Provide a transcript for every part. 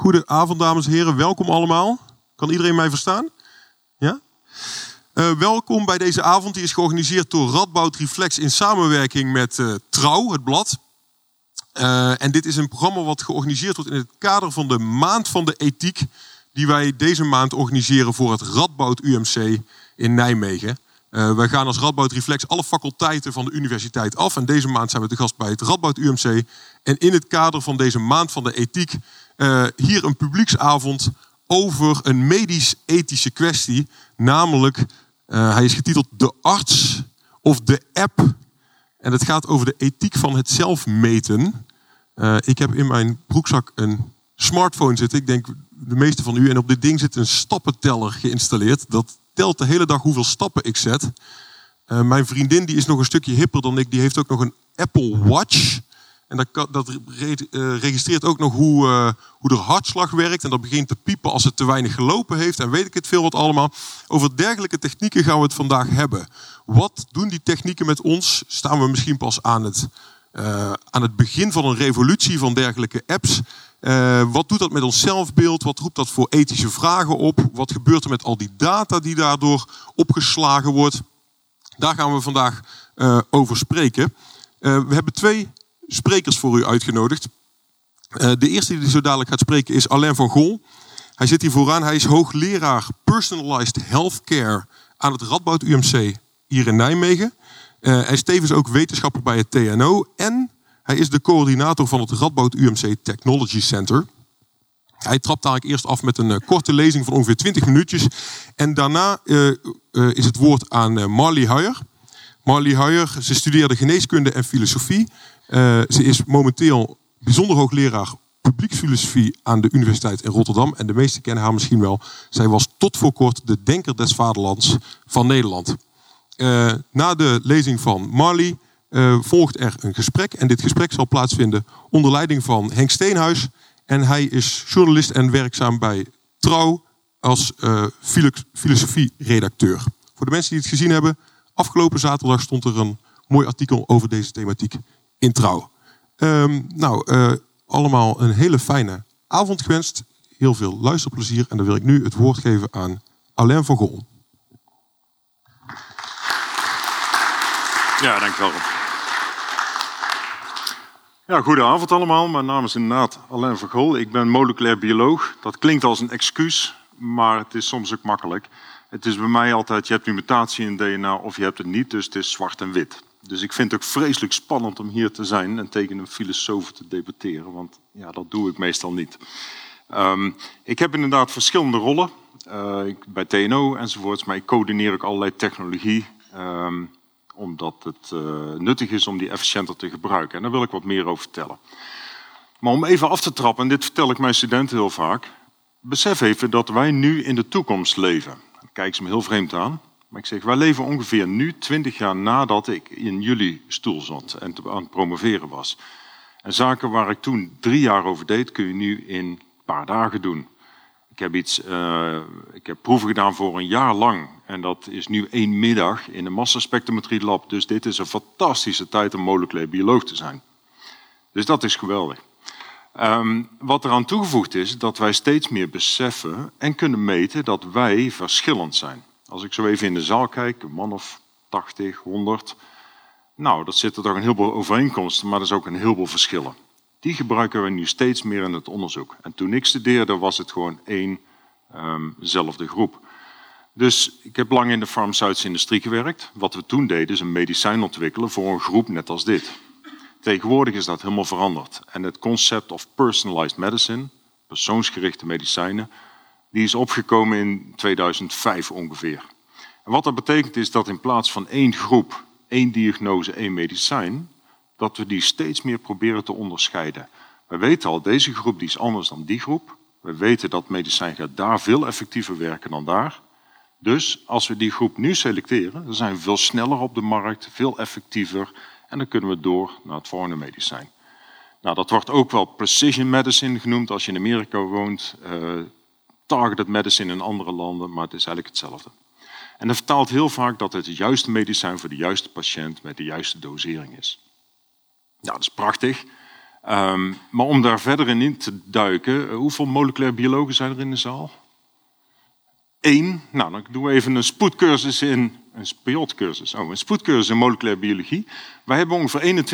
Goedenavond, dames en heren. Welkom allemaal. Kan iedereen mij verstaan? Ja? Uh, welkom bij deze avond. Die is georganiseerd door Radboud Reflex in samenwerking met uh, Trouw, het blad. Uh, en dit is een programma wat georganiseerd wordt in het kader van de Maand van de Ethiek. Die wij deze maand organiseren voor het Radboud UMC in Nijmegen. Wij gaan als Radboud Reflex alle faculteiten van de universiteit af. En deze maand zijn we te gast bij het Radboud UMC. En in het kader van deze maand van de ethiek, uh, hier een publieksavond over een medisch-ethische kwestie. Namelijk, uh, hij is getiteld De arts of de app. En het gaat over de ethiek van het zelfmeten. ik heb in mijn broekzak een smartphone zitten. Ik denk de meeste van u. En op dit ding zit een stappenteller geïnstalleerd. Dat telt de hele dag hoeveel stappen ik zet. Mijn vriendin die is nog een stukje hipper dan ik. Die heeft ook nog een Apple Watch. En dat, dat uh, registreert ook nog hoe, uh, hoe de hartslag werkt. En dat begint te piepen als het te weinig gelopen heeft. En weet ik het veel wat allemaal. Over dergelijke technieken gaan we het vandaag hebben. Wat doen die technieken met ons? Staan we misschien pas aan het, aan het begin van een revolutie van dergelijke apps? Wat doet dat met ons zelfbeeld? Wat roept dat voor ethische vragen op? Wat gebeurt er met al die data die daardoor opgeslagen wordt? Daar gaan we vandaag over spreken. We hebben twee sprekers voor u uitgenodigd. de eerste die zo dadelijk gaat spreken is Alain van Gol. Hij zit hier vooraan. Hij is hoogleraar Personalized Healthcare aan het Radboud UMC hier in Nijmegen. hij is tevens ook wetenschapper bij het TNO en hij is de coördinator van het Radboud UMC Technology Center. Hij trapt eigenlijk eerst af met een uh, korte lezing van ongeveer 20 minuutjes. En daarna is het woord aan Marley Huijer. Marley Huijer, ze studeerde geneeskunde en filosofie. Ze is momenteel bijzonder hoogleraar publieksfilosofie aan de Universiteit in Rotterdam. En de meesten kennen haar misschien wel. Zij was tot voor kort de denker des vaderlands van Nederland. na de lezing van Marley uh, volgt er een gesprek. En dit gesprek zal plaatsvinden onder leiding van Henk Steenhuis. En hij is journalist en werkzaam bij Trouw als uh, filosofie-redacteur. Voor de mensen die het gezien hebben, afgelopen zaterdag stond er een mooi artikel over deze thematiek in Trouw. Um, nou, uh, allemaal een hele fijne avond gewenst. Heel veel luisterplezier. En dan wil ik nu het woord geven aan Alain van Gol. Ja, dankjewel. Ja, goedenavond allemaal. Mijn naam is inderdaad Alain Vergol. Ik ben moleculair bioloog. Dat klinkt als een excuus, maar het is soms ook makkelijk. Het is bij mij altijd, je hebt mutatie in DNA of je hebt het niet, dus het is zwart en wit. Dus ik vind het ook vreselijk spannend om hier te zijn en tegen een filosoof te debatteren, want ja, dat doe ik meestal niet. Um, ik heb inderdaad verschillende rollen, uh, bij TNO enzovoorts, maar ik coördineer ook allerlei technologie. Um, omdat het uh, nuttig is om die efficiënter te gebruiken. En daar wil ik wat meer over vertellen. Maar om even af te trappen, en dit vertel ik mijn studenten heel vaak, besef even dat wij nu in de toekomst leven. Kijken ze me heel vreemd aan. Maar ik zeg, wij leven ongeveer nu, twintig jaar nadat ik in jullie stoel zat en aan het promoveren was. En zaken waar ik toen drie jaar over deed, kun je nu in een paar dagen doen. Ik heb, iets, uh, ik heb proeven gedaan voor een jaar lang. En dat is nu één middag in een massaspectrometrie lab. Dus dit is een fantastische tijd om moleculair bioloog te zijn. Dus dat is geweldig. Um, wat eraan toegevoegd is, dat wij steeds meer beseffen en kunnen meten dat wij verschillend zijn. Als ik zo even in de zaal kijk, een man of 80, 100. Nou, dat zitten toch een heleboel overeenkomsten, maar er is ook een heleboel verschillen. Die gebruiken we nu steeds meer in het onderzoek. En toen ik studeerde was het gewoon éénzelfde um, groep. Dus ik heb lang in de farmaceutische industrie gewerkt. Wat we toen deden is een medicijn ontwikkelen voor een groep net als dit. Tegenwoordig is dat helemaal veranderd. En het concept of personalized medicine, persoonsgerichte medicijnen, die is opgekomen in 2005 ongeveer. En wat dat betekent is dat in plaats van één groep, één diagnose, één medicijn, dat we die steeds meer proberen te onderscheiden. We weten al, deze groep die is anders dan die groep. We weten dat medicijn gaat daar veel effectiever werken dan daar. Dus als we die groep nu selecteren, dan zijn we veel sneller op de markt, veel effectiever en dan kunnen we door naar het volgende medicijn. Nou, dat wordt ook wel precision medicine genoemd als je in Amerika woont, uh, targeted medicine in andere landen, maar het is eigenlijk hetzelfde. En dat vertaalt heel vaak dat het het juiste medicijn voor de juiste patiënt met de juiste dosering is. Nou, dat is prachtig. Um, maar om daar verder in te duiken, eh, hoeveel moleculair biologen zijn er in de zaal? Eén. Nou, dan doen we even een spoedcursus in een spiotcursus. Oh, een spoedcursus in moleculaire biologie. Wij hebben ongeveer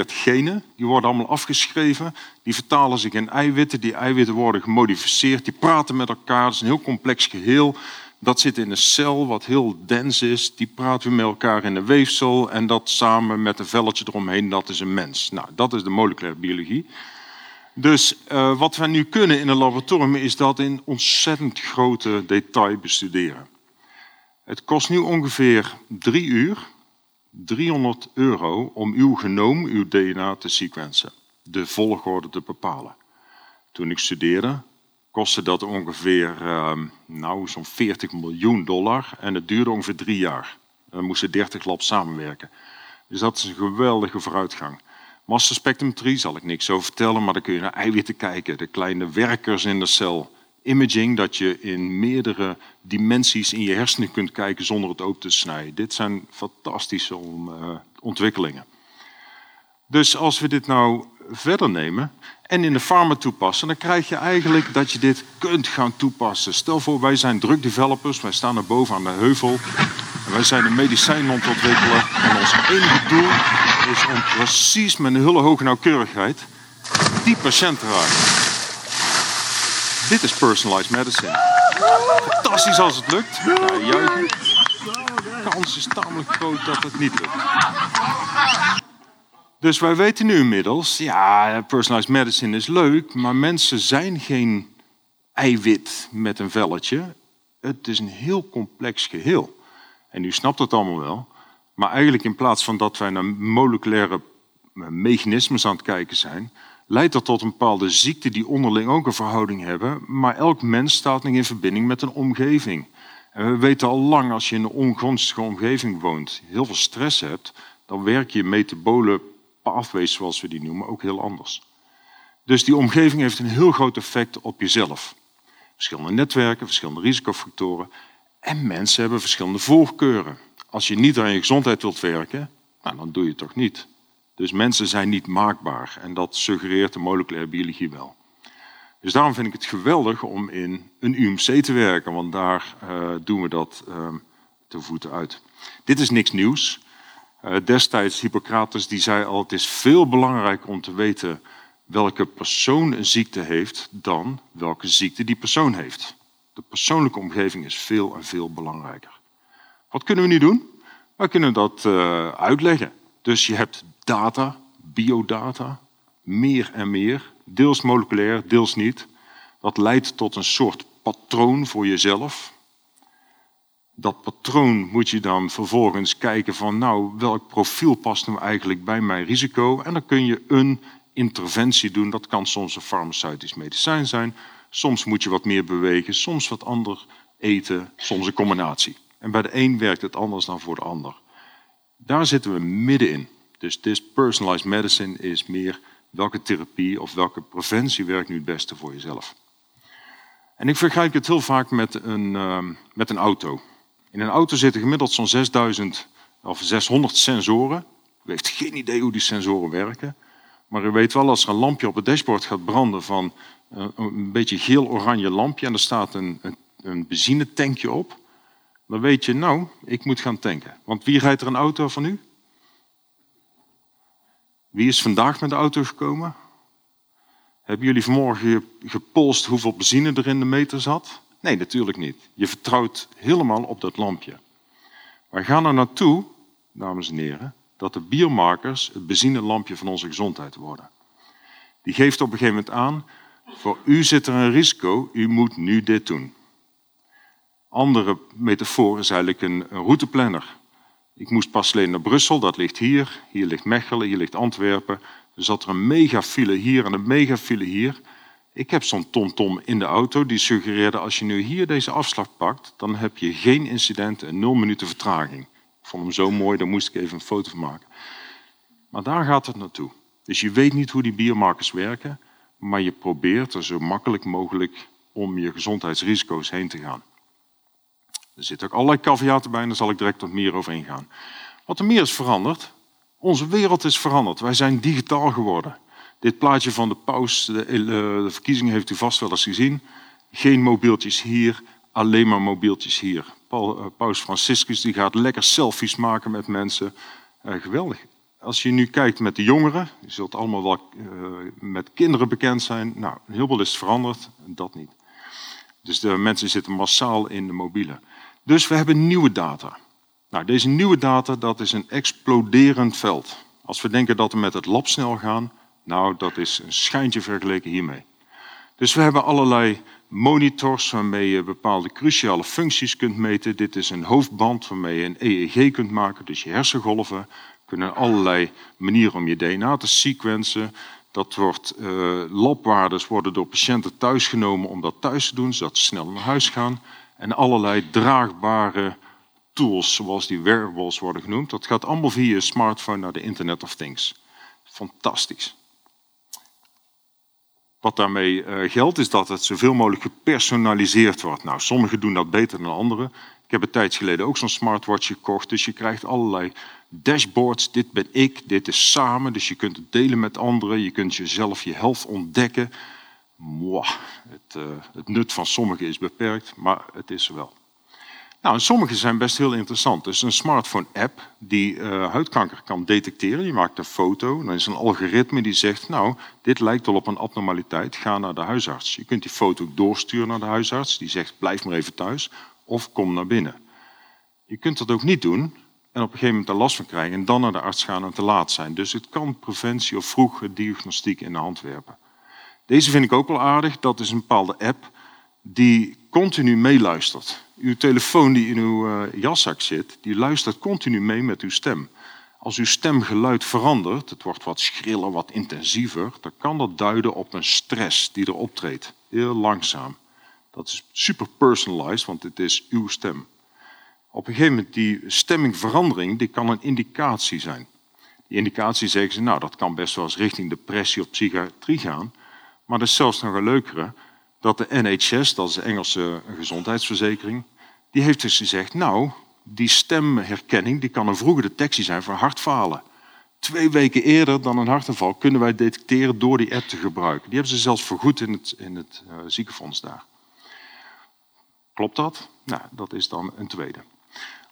21.542 genen. Die worden allemaal afgeschreven. Die vertalen zich in eiwitten. Die eiwitten worden gemodificeerd. Die praten met elkaar. Dat is een heel complex geheel. Dat zit in een cel wat heel dens is. Die praten we met elkaar in een weefsel. En dat samen met een velletje eromheen, dat is een mens. Nou, dat is de moleculaire biologie. Dus uh, wat we nu kunnen in een laboratorium is dat in ontzettend grote detail bestuderen. Het kost nu ongeveer drie uur, 300 euro, om uw genoom, uw DNA te sequencen. De volgorde te bepalen. Toen ik studeerde, kostte dat ongeveer uh, nou, zo'n 40 miljoen dollar en het duurde ongeveer drie jaar. Er moesten 30 labs samenwerken. Dus dat is een geweldige vooruitgang. Massaspectrometrie zal ik niks over vertellen, maar dan kun je naar eiwitten kijken, de kleine werkers in de cel. Imaging, dat je in meerdere dimensies in je hersenen kunt kijken zonder het open te snijden. Dit zijn fantastische uh, ontwikkelingen. Dus als we dit nou verder nemen en in de farma toepassen, dan krijg je eigenlijk dat je dit kunt gaan toepassen. Stel voor, wij zijn drug developers, wij staan er boven aan de heuvel wij zijn een medicijn aan het ontwikkelen. En ons enige doel is om precies met een hele hoge nauwkeurigheid die patiënt te raken. Dit is personalized medicine. Fantastisch als het lukt. Juichen. De kans is tamelijk groot dat het niet lukt. Dus wij weten nu inmiddels, ja, personalized medicine is leuk, maar mensen zijn geen eiwit met een velletje. Het is een heel complex geheel. En u snapt het allemaal wel. Maar eigenlijk in plaats van dat wij naar moleculaire mechanismes aan het kijken zijn, leidt dat tot een bepaalde ziekte die onderling ook een verhouding hebben. Maar elk mens staat nog in verbinding met een omgeving. En we weten al lang, als je in een ongunstige omgeving woont, heel veel stress hebt, dan werk je metabole pathways, zoals we die noemen, ook heel anders. Dus die omgeving heeft een heel groot effect op jezelf. Verschillende netwerken, verschillende risicofactoren. En mensen hebben verschillende voorkeuren. Als je niet aan je gezondheid wilt werken, nou, dan doe je het toch niet. Dus mensen zijn niet maakbaar. En dat suggereert de moleculaire biologie wel. Dus daarom vind ik het geweldig om in een UMC te werken, want daar uh, doen we dat uh, te voeten uit. Dit is niks nieuws. Uh, destijds Hippocrates die zei al, het is veel belangrijker om te weten welke persoon een ziekte heeft dan welke ziekte die persoon heeft. De persoonlijke omgeving is veel en veel belangrijker. Wat kunnen we nu doen? We kunnen dat uh, uitleggen. Dus je hebt data, biodata, meer en meer, deels moleculair, deels niet. Dat leidt tot een soort patroon voor jezelf. Dat patroon moet je dan vervolgens kijken van, nou, welk profiel past nou eigenlijk bij mijn risico? En dan kun je een interventie doen. Dat kan soms een farmaceutisch medicijn zijn. Soms moet je wat meer bewegen, soms wat ander eten, soms een combinatie. En bij de een werkt het anders dan voor de ander. Daar zitten we middenin. Dus this personalized medicine is meer welke therapie of welke preventie werkt nu het beste voor jezelf. En ik vergelijk het heel vaak met een, uh, met een auto. In een auto zitten gemiddeld zo'n 6000 of 600 sensoren. U heeft geen idee hoe die sensoren werken. Maar u weet wel, als er een lampje op het dashboard gaat branden van een beetje geel-oranje lampje en er staat een, een, benzinetankje op, dan weet je, nou, ik moet gaan tanken. Want wie rijdt er een auto van u? Wie is vandaag met de auto gekomen? Hebben jullie vanmorgen gepolst hoeveel benzine er in de meter zat? Nee, natuurlijk niet. Je vertrouwt helemaal op dat lampje. Wij gaan er naartoe, dames en heren, dat de biomarkers het benzinelampje van onze gezondheid worden. Die geeft op een gegeven moment aan, voor u zit er een risico, u moet nu dit doen. Andere metafoor is eigenlijk een, routeplanner. Ik moest pas alleen naar Brussel, dat ligt hier. Hier ligt Mechelen, hier ligt Antwerpen. Er zat er een megafile hier en een megafile hier. Ik heb zo'n tomtom in de auto die suggereerde... als je nu hier deze afslag pakt, dan heb je geen incidenten en nul minuten vertraging. Ik vond hem zo mooi, daar moest ik even een foto van maken. Maar daar gaat het naartoe. Dus je weet niet hoe die biomarkers werken... maar je probeert er zo makkelijk mogelijk om je gezondheidsrisico's heen te gaan. Er zitten ook allerlei caveaten bij en daar zal ik direct wat meer over ingaan. Wat er meer is veranderd, Onze wereld is veranderd. Wij zijn digitaal geworden. Dit plaatje van de paus, de, eh, de verkiezingen heeft u vast wel eens gezien. Geen mobieltjes hier, alleen maar mobieltjes hier. Uh, paus Franciscus die gaat lekker selfies maken met mensen. Uh, geweldig. Als je nu kijkt met de jongeren, je zult allemaal wel met kinderen bekend zijn. Nou, heel veel is veranderd, dat niet. Dus de mensen zitten massaal in de mobiele. Dus we hebben nieuwe data. Nou, deze nieuwe data, dat is een exploderend veld. Als we denken dat we met het lab snel gaan, nou, dat is een schijntje vergeleken hiermee. Dus we hebben allerlei monitors waarmee je bepaalde cruciale functies kunt meten. Dit is een hoofdband waarmee je een EEG kunt maken, dus je hersengolven. Kunnen allerlei manieren om je DNA te sequencen. Dat wordt, uh, labwaardes worden door patiënten thuisgenomen om dat thuis te doen, zodat ze snel naar huis gaan. En allerlei draagbare tools, zoals die wearables worden genoemd. Dat gaat allemaal via je smartphone naar de Internet of Things. Fantastisch. Wat daarmee uh, geldt is dat het zoveel mogelijk gepersonaliseerd wordt. Nou, sommigen doen dat beter dan anderen. Ik heb een tijd geleden ook zo'n smartwatch gekocht. Dus je krijgt allerlei dashboards. Dit ben ik, dit is samen. Dus je kunt het delen met anderen. Je kunt jezelf je health ontdekken. Mwah, het, uh, het nut van sommigen is beperkt, maar het is er wel. Nou, sommige zijn best heel interessant. Dus een smartphone-app die uh, huidkanker kan detecteren. Je maakt een foto, dan is een algoritme die zegt... nou, dit lijkt wel op een abnormaliteit, ga naar de huisarts. Je kunt die foto doorsturen naar de huisarts. Die zegt, blijf maar even thuis of kom naar binnen. Je kunt dat ook niet doen en op een gegeven moment er last van krijgen... en dan naar de arts gaan en te laat zijn. Dus het kan preventie of vroege diagnostiek in de hand werpen. Deze vind ik ook wel aardig. Dat is een bepaalde app die continu meeluistert. Uw telefoon die in uw uh, jaszak zit, die luistert continu mee met uw stem. Als uw stemgeluid verandert, het wordt wat schriller, wat intensiever, dan kan dat duiden op een stress die er optreedt. Heel langzaam. Dat is super personalized, want het is uw stem. Op een gegeven moment, die stemmingverandering, die kan een indicatie zijn. Die indicatie zeggen ze, nou, dat kan best wel eens richting depressie of psychiatrie gaan. Maar dat is zelfs nog een leukere dat de NHS, dat is de Engelse gezondheidsverzekering, die heeft dus gezegd, nou, die stemherkenning die kan een vroege detectie zijn voor hartfalen. Twee weken eerder dan een hartaanval kunnen wij detecteren door die app te gebruiken. Die hebben ze zelfs vergoed in het, in het uh, ziekenfonds daar. Klopt dat? Nou, dat is dan een tweede.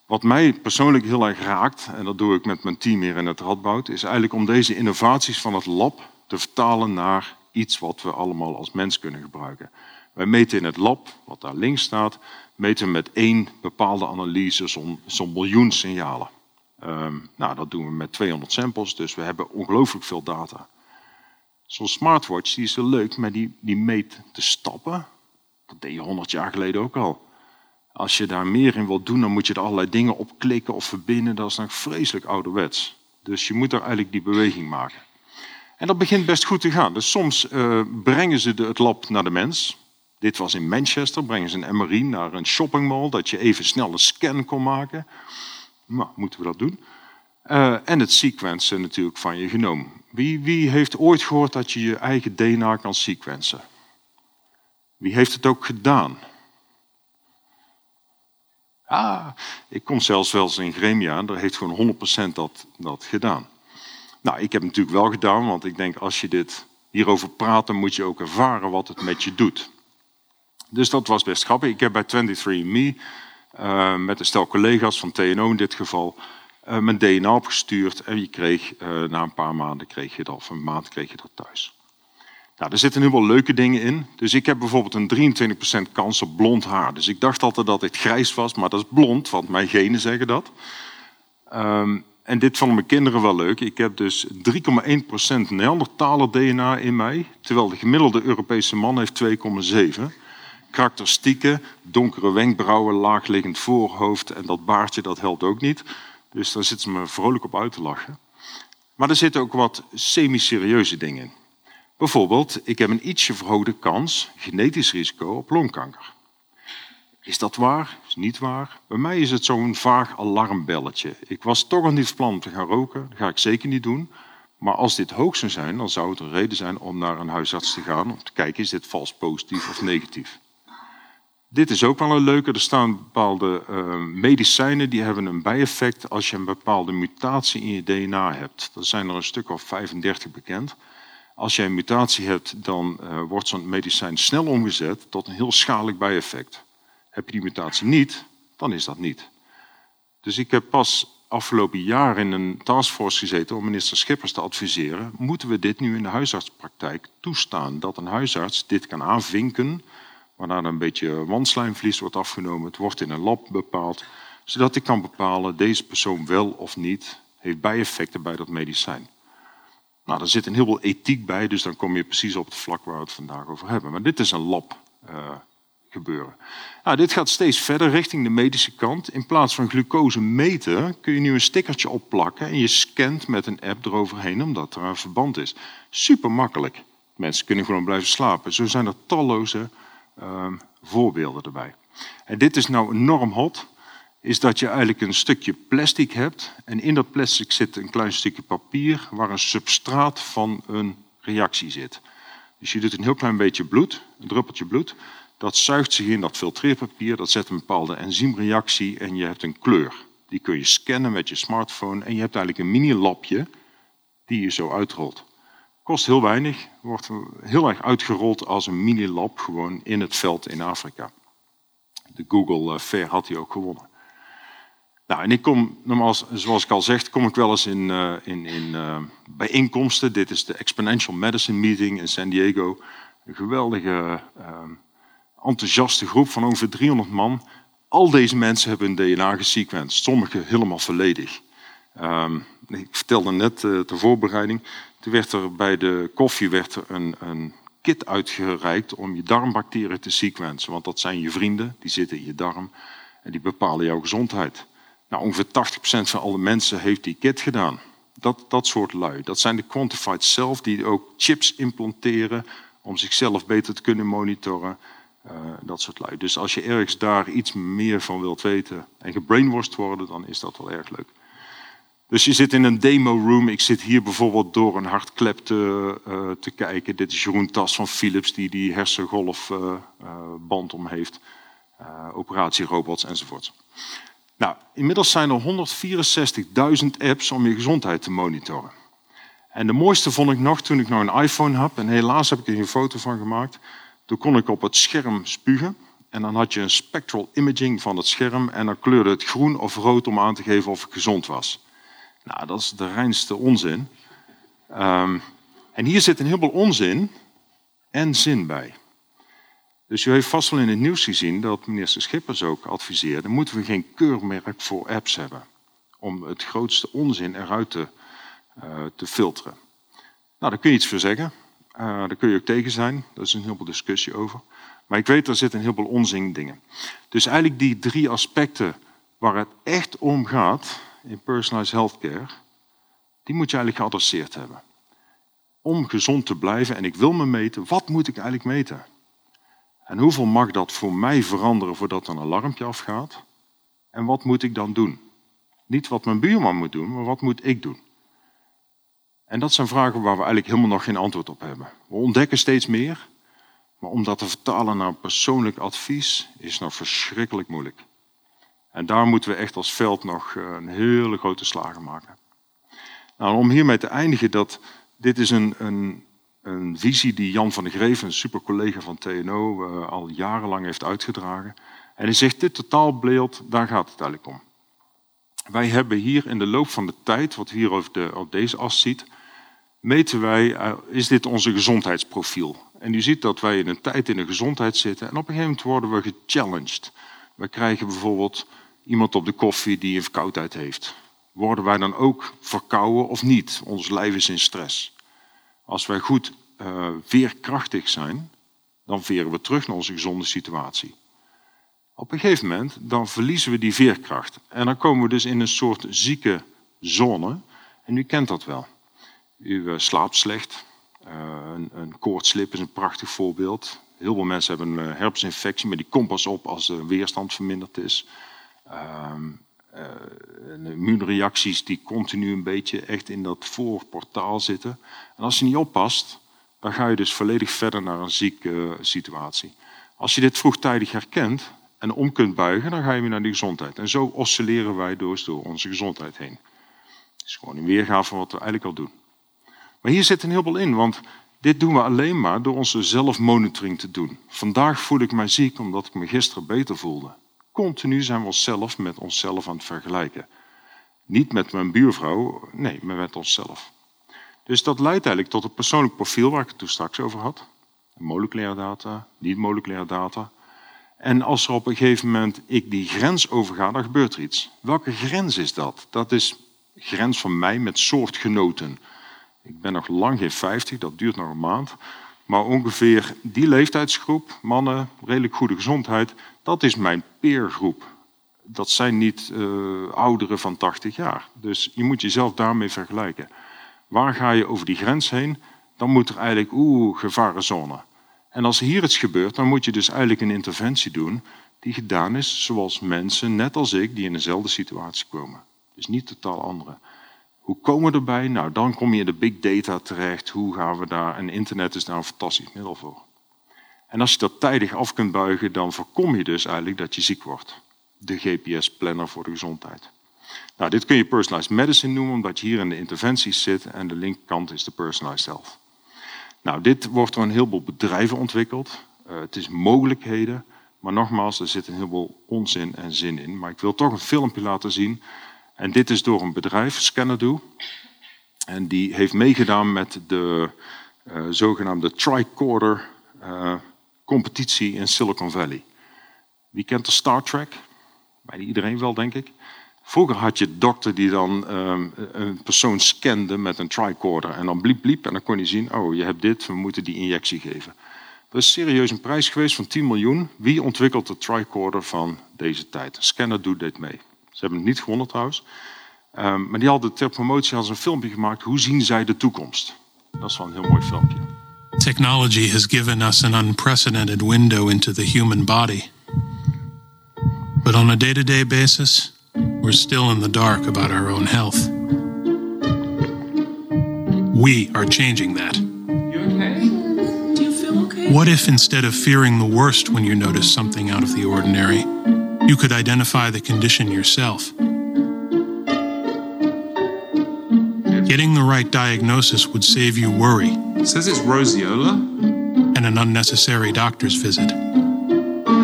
Wat mij persoonlijk heel erg raakt, en dat doe ik met mijn team hier in het Radboud, is eigenlijk om deze innovaties van het lab te vertalen naar iets wat we allemaal als mens kunnen gebruiken. Wij meten in het lab, wat daar links staat, meten met één bepaalde analyse zo'n zo miljoen signalen. Um, nou, dat doen we met 200 samples, dus we hebben ongelooflijk veel data. Zo'n smartwatch die is wel leuk, maar die, die meet de stappen. Dat deed je 100 jaar geleden ook al. Als je daar meer in wilt doen, dan moet je er allerlei dingen op klikken of verbinden. Dat is nog vreselijk ouderwets. Dus je moet er eigenlijk die beweging maken. En dat begint best goed te gaan. Dus soms uh, brengen ze de, het lab naar de mens. Dit was in Manchester, brengen ze een MRI naar een shoppingmall, dat je even snel een scan kon maken. Nou, moeten we dat doen. Uh, en het sequencen natuurlijk van je genoom. Wie, wie heeft ooit gehoord dat je je eigen DNA kan sequencen? Wie heeft het ook gedaan? Ah, ik kom zelfs wel eens in Gremia en daar heeft gewoon 100% dat, dat gedaan. Nou, ik heb het natuurlijk wel gedaan, want ik denk als je dit hierover praat, dan moet je ook ervaren wat het met je doet. Dus dat was best grappig. Ik heb bij 23andMe uh, met een stel collega's van TNO in dit geval uh, mijn DNA opgestuurd en je kreeg uh, na een paar maanden kreeg je dat, of een maand kreeg je dat thuis. Nou, er zitten nu wel leuke dingen in. Dus ik heb bijvoorbeeld een 23% kans op blond haar. Dus ik dacht altijd dat het grijs was, maar dat is blond, want mijn genen zeggen dat. Um, en dit vonden mijn kinderen wel leuk. Ik heb dus 3,1% Neandertaler DNA in mij, terwijl de gemiddelde Europese man heeft 2,7. Karakteristieken, donkere wenkbrauwen, laagliggend voorhoofd en dat baardje, dat helpt ook niet. Dus daar zitten ze me vrolijk op uit te lachen. Maar er zitten ook wat semi-serieuze dingen in. Bijvoorbeeld, ik heb een ietsje verhoogde kans, genetisch risico, op longkanker. Is dat waar? Is niet waar? Bij mij is het zo'n vaag alarmbelletje. Ik was toch al niet van plan om te gaan roken. Dat ga ik zeker niet doen. Maar als dit hoog zou zijn, dan zou het een reden zijn om naar een huisarts te gaan. Om te kijken, is dit vals positief of negatief? Dit is ook wel een leuke. Er staan bepaalde uh, medicijnen die hebben een bijeffect als je een bepaalde mutatie in je DNA hebt. Er zijn er een stuk of 35 bekend. Als je een mutatie hebt, dan uh, wordt zo'n medicijn snel omgezet tot een heel schadelijk bijeffect. Heb je die mutatie niet, dan is dat niet. Dus ik heb pas afgelopen jaar in een taskforce gezeten om minister Schippers te adviseren. Moeten we dit nu in de huisartspraktijk toestaan? Dat een huisarts dit kan aanvinken, waarna er een beetje wandslijmvlies wordt afgenomen. Het wordt in een lab bepaald, zodat ik kan bepalen deze persoon wel of niet heeft bijeffecten bij dat medicijn. Nou, daar zit een heel veel ethiek bij, dus dan kom je precies op het vlak waar we het vandaag over hebben. Maar dit is een lab. Uh, gebeuren. Nou, dit gaat steeds verder richting de medische kant. In plaats van glucose meten kun je nu een stickertje opplakken en je scant met een app eroverheen omdat er een verband is. Super makkelijk. Mensen kunnen gewoon blijven slapen. Zo zijn er talloze uh, voorbeelden erbij. En dit is nou enorm hot, is dat je eigenlijk een stukje plastic hebt en in dat plastic zit een klein stukje papier waar een substraat van een reactie zit. Dus je doet een heel klein beetje bloed, een druppeltje bloed, dat zuigt zich in dat filtreerpapier, dat zet een bepaalde enzymreactie en je hebt een kleur. Die kun je scannen met je smartphone en je hebt eigenlijk een mini-lapje die je zo uitrolt. Kost heel weinig, wordt heel erg uitgerold als een mini-lab gewoon in het veld in Afrika. De Google eh, Fair had hij ook gewonnen. Nou, en ik kom, zoals ik al zeg, kom ik wel eens in, uh, in, in uh, bijeenkomsten. Dit is de Exponential Medicine Meeting in San Diego. Een geweldige uh, enthousiaste groep van ongeveer 300 man. Al deze mensen hebben hun DNA gesequenced, sommigen helemaal volledig. Um, ik vertelde net ter voorbereiding, toen werd er bij de koffie werd er een, een kit uitgereikt om je darmbacteriën te sequencen. Want dat zijn je vrienden, die zitten in je darm en die bepalen jouw gezondheid. Nou, ongeveer 80% van alle mensen heeft die kit gedaan. Dat, dat soort lui. Dat zijn de quantified self die ook chips implanteren om zichzelf beter te kunnen monitoren. Uh, dat soort lui. Dus als je ergens daar iets meer van wilt weten en gebrainwashed worden, dan is dat wel erg leuk. Dus je zit in een demo room. Ik zit hier bijvoorbeeld door een hartklep te, uh, te kijken. Dit is Jeroen Tas van Philips die die hersengolfband uh, om heeft. operatierobots enzovoort. Nou, inmiddels zijn er 164.000 apps om je gezondheid te monitoren. En de mooiste vond ik nog toen ik nog een iPhone heb. En helaas heb ik er een foto van gemaakt. Toen kon ik op het scherm spugen. En dan had je een spectral imaging van het scherm. En dan kleurde het groen of rood om aan te geven of ik gezond was. Nou, dat is de reinste onzin. Um, en hier zit een heleboel onzin en zin bij. Dus u heeft vast wel in het nieuws gezien dat minister Schippers ook adviseerde: moeten we geen keurmerk voor apps hebben om het grootste onzin eruit te, uh, te filteren. Nou, daar kun je iets voor zeggen. Uh, daar kun je ook tegen zijn. Daar is een heleboel discussie over. Maar ik weet, er zitten een heleboel onzin dingen. Dus eigenlijk die drie aspecten waar het echt om gaat in personalized healthcare, die moet je eigenlijk geadresseerd hebben. Om gezond te blijven en ik wil me meten, wat moet ik eigenlijk meten? En hoeveel mag dat voor mij veranderen voordat een alarmpje afgaat? En wat moet ik dan doen? Niet wat mijn buurman moet doen, maar wat moet ik doen? En dat zijn vragen waar we eigenlijk helemaal nog geen antwoord op hebben. We ontdekken steeds meer, maar om dat te vertalen naar persoonlijk advies is nog verschrikkelijk moeilijk. En daar moeten we echt als veld nog eh, een hele grote slagen maken. Nou, om hiermee te eindigen, dat dit is een, een, een visie die Jan van der Greven, een super collega van TNO, uh, al jarenlang heeft uitgedragen. En hij zegt, dit totaalbeeld, daar gaat het eigenlijk om. Wij hebben hier in de loop van de tijd, wat hier over de, op deze as ziet, meten wij, uh, is dit onze gezondheidsprofiel. En u ziet dat wij in een tijd in de gezondheid zitten en op een gegeven moment worden we gechallenged. We krijgen bijvoorbeeld iemand op de koffie die een verkoudheid heeft. Worden wij dan ook verkouden of niet? Ons lijf is in stress. Als wij goed uh, veerkrachtig zijn, dan veren we terug naar onze gezonde situatie. Op een gegeven moment dan verliezen we die veerkracht. En dan komen we dus in een soort zieke zone. En u kent dat wel. U uh, slaapt slecht. Uh, een, een koortslip is een prachtig voorbeeld. Heel veel mensen hebben een herpesinfectie, maar die komt pas op als de weerstand verminderd is. Uh, immuunreacties die continu een beetje echt in dat voorportaal zitten. En als je niet oppast, dan ga je dus volledig verder naar een zieke situatie. Als je dit vroegtijdig herkent en om kunt buigen, dan ga je weer naar die gezondheid. En zo oscilleren wij door, door onze gezondheid heen. Het is gewoon een weergave van wat we eigenlijk al doen. Maar hier zit een heleboel in, want dit doen we alleen maar door onze zelfmonitoring te doen. Vandaag voel ik mij ziek omdat ik me gisteren beter voelde. Continu zijn we onszelf met onszelf aan het vergelijken. Niet met mijn buurvrouw, nee, maar met onszelf. Dus dat leidt eigenlijk tot een persoonlijk profiel waar ik het toen straks over had. Moleculaire data, niet-moleculaire data. En als er op een gegeven moment ik die grens overga, dan gebeurt er iets. Welke grens is dat? Dat is grens van mij met soortgenoten. Ik ben nog lang geen 50, dat duurt nog een maand. Maar ongeveer die leeftijdsgroep, mannen, redelijk goede gezondheid, dat is mijn peergroep. Dat zijn niet uh, ouderen van 80 jaar. Dus je moet jezelf daarmee vergelijken. Waar ga je over die grens heen? Dan moet er eigenlijk, oeh, gevarenzone. En als hier iets gebeurt, dan moet je dus eigenlijk een interventie doen die gedaan is zoals mensen, net als ik, die in dezelfde situatie komen. Dus niet totaal andere. Hoe komen we erbij? Nou, dan kom je in de big data terecht. Hoe gaan we daar? En internet is daar een fantastisch middel voor. En als je dat tijdig af kunt buigen, dan voorkom je dus eigenlijk dat je ziek wordt. De GPS-planner voor de gezondheid. Nou, dit kun je personalized medicine noemen, omdat je hier in de interventies zit en de linkerkant is de personalized health. Nou, dit wordt door een heleboel bedrijven ontwikkeld. Uh, het is mogelijkheden, maar nogmaals, er zit een heleboel onzin en zin in. Maar ik wil toch een filmpje laten zien en dit is door een bedrijf, Scanadu. En die heeft meegedaan met de uh, zogenaamde tricorder uh, competitie in Silicon Valley. Wie kent de Star Trek? Bijna iedereen wel, denk ik. Vroeger had je dokter die dan um, een persoon scande met een tricorder. En dan bliep bliep en dan kon je zien, oh je hebt dit, we moeten die injectie geven. Dat is serieus een prijs geweest van 10 miljoen. Wie ontwikkelt de tricorder van deze tijd? Scanner doet dit mee. Ze hebben het niet gewonnen trouwens. Um, maar die hadden ter promotie als een filmpje gemaakt. Hoe zien zij de toekomst? Dat is wel een heel mooi filmpje. Technology has given us an unprecedented window into the human body. But on a day to day basis, we're still in the dark about our own health. We are changing that. You okay? Do you feel okay? What if instead of fearing the worst when you notice something out of the ordinary, you could identify the condition yourself? Getting the right diagnosis would save you worry It says it's roseola. and an unnecessary doctor's visit.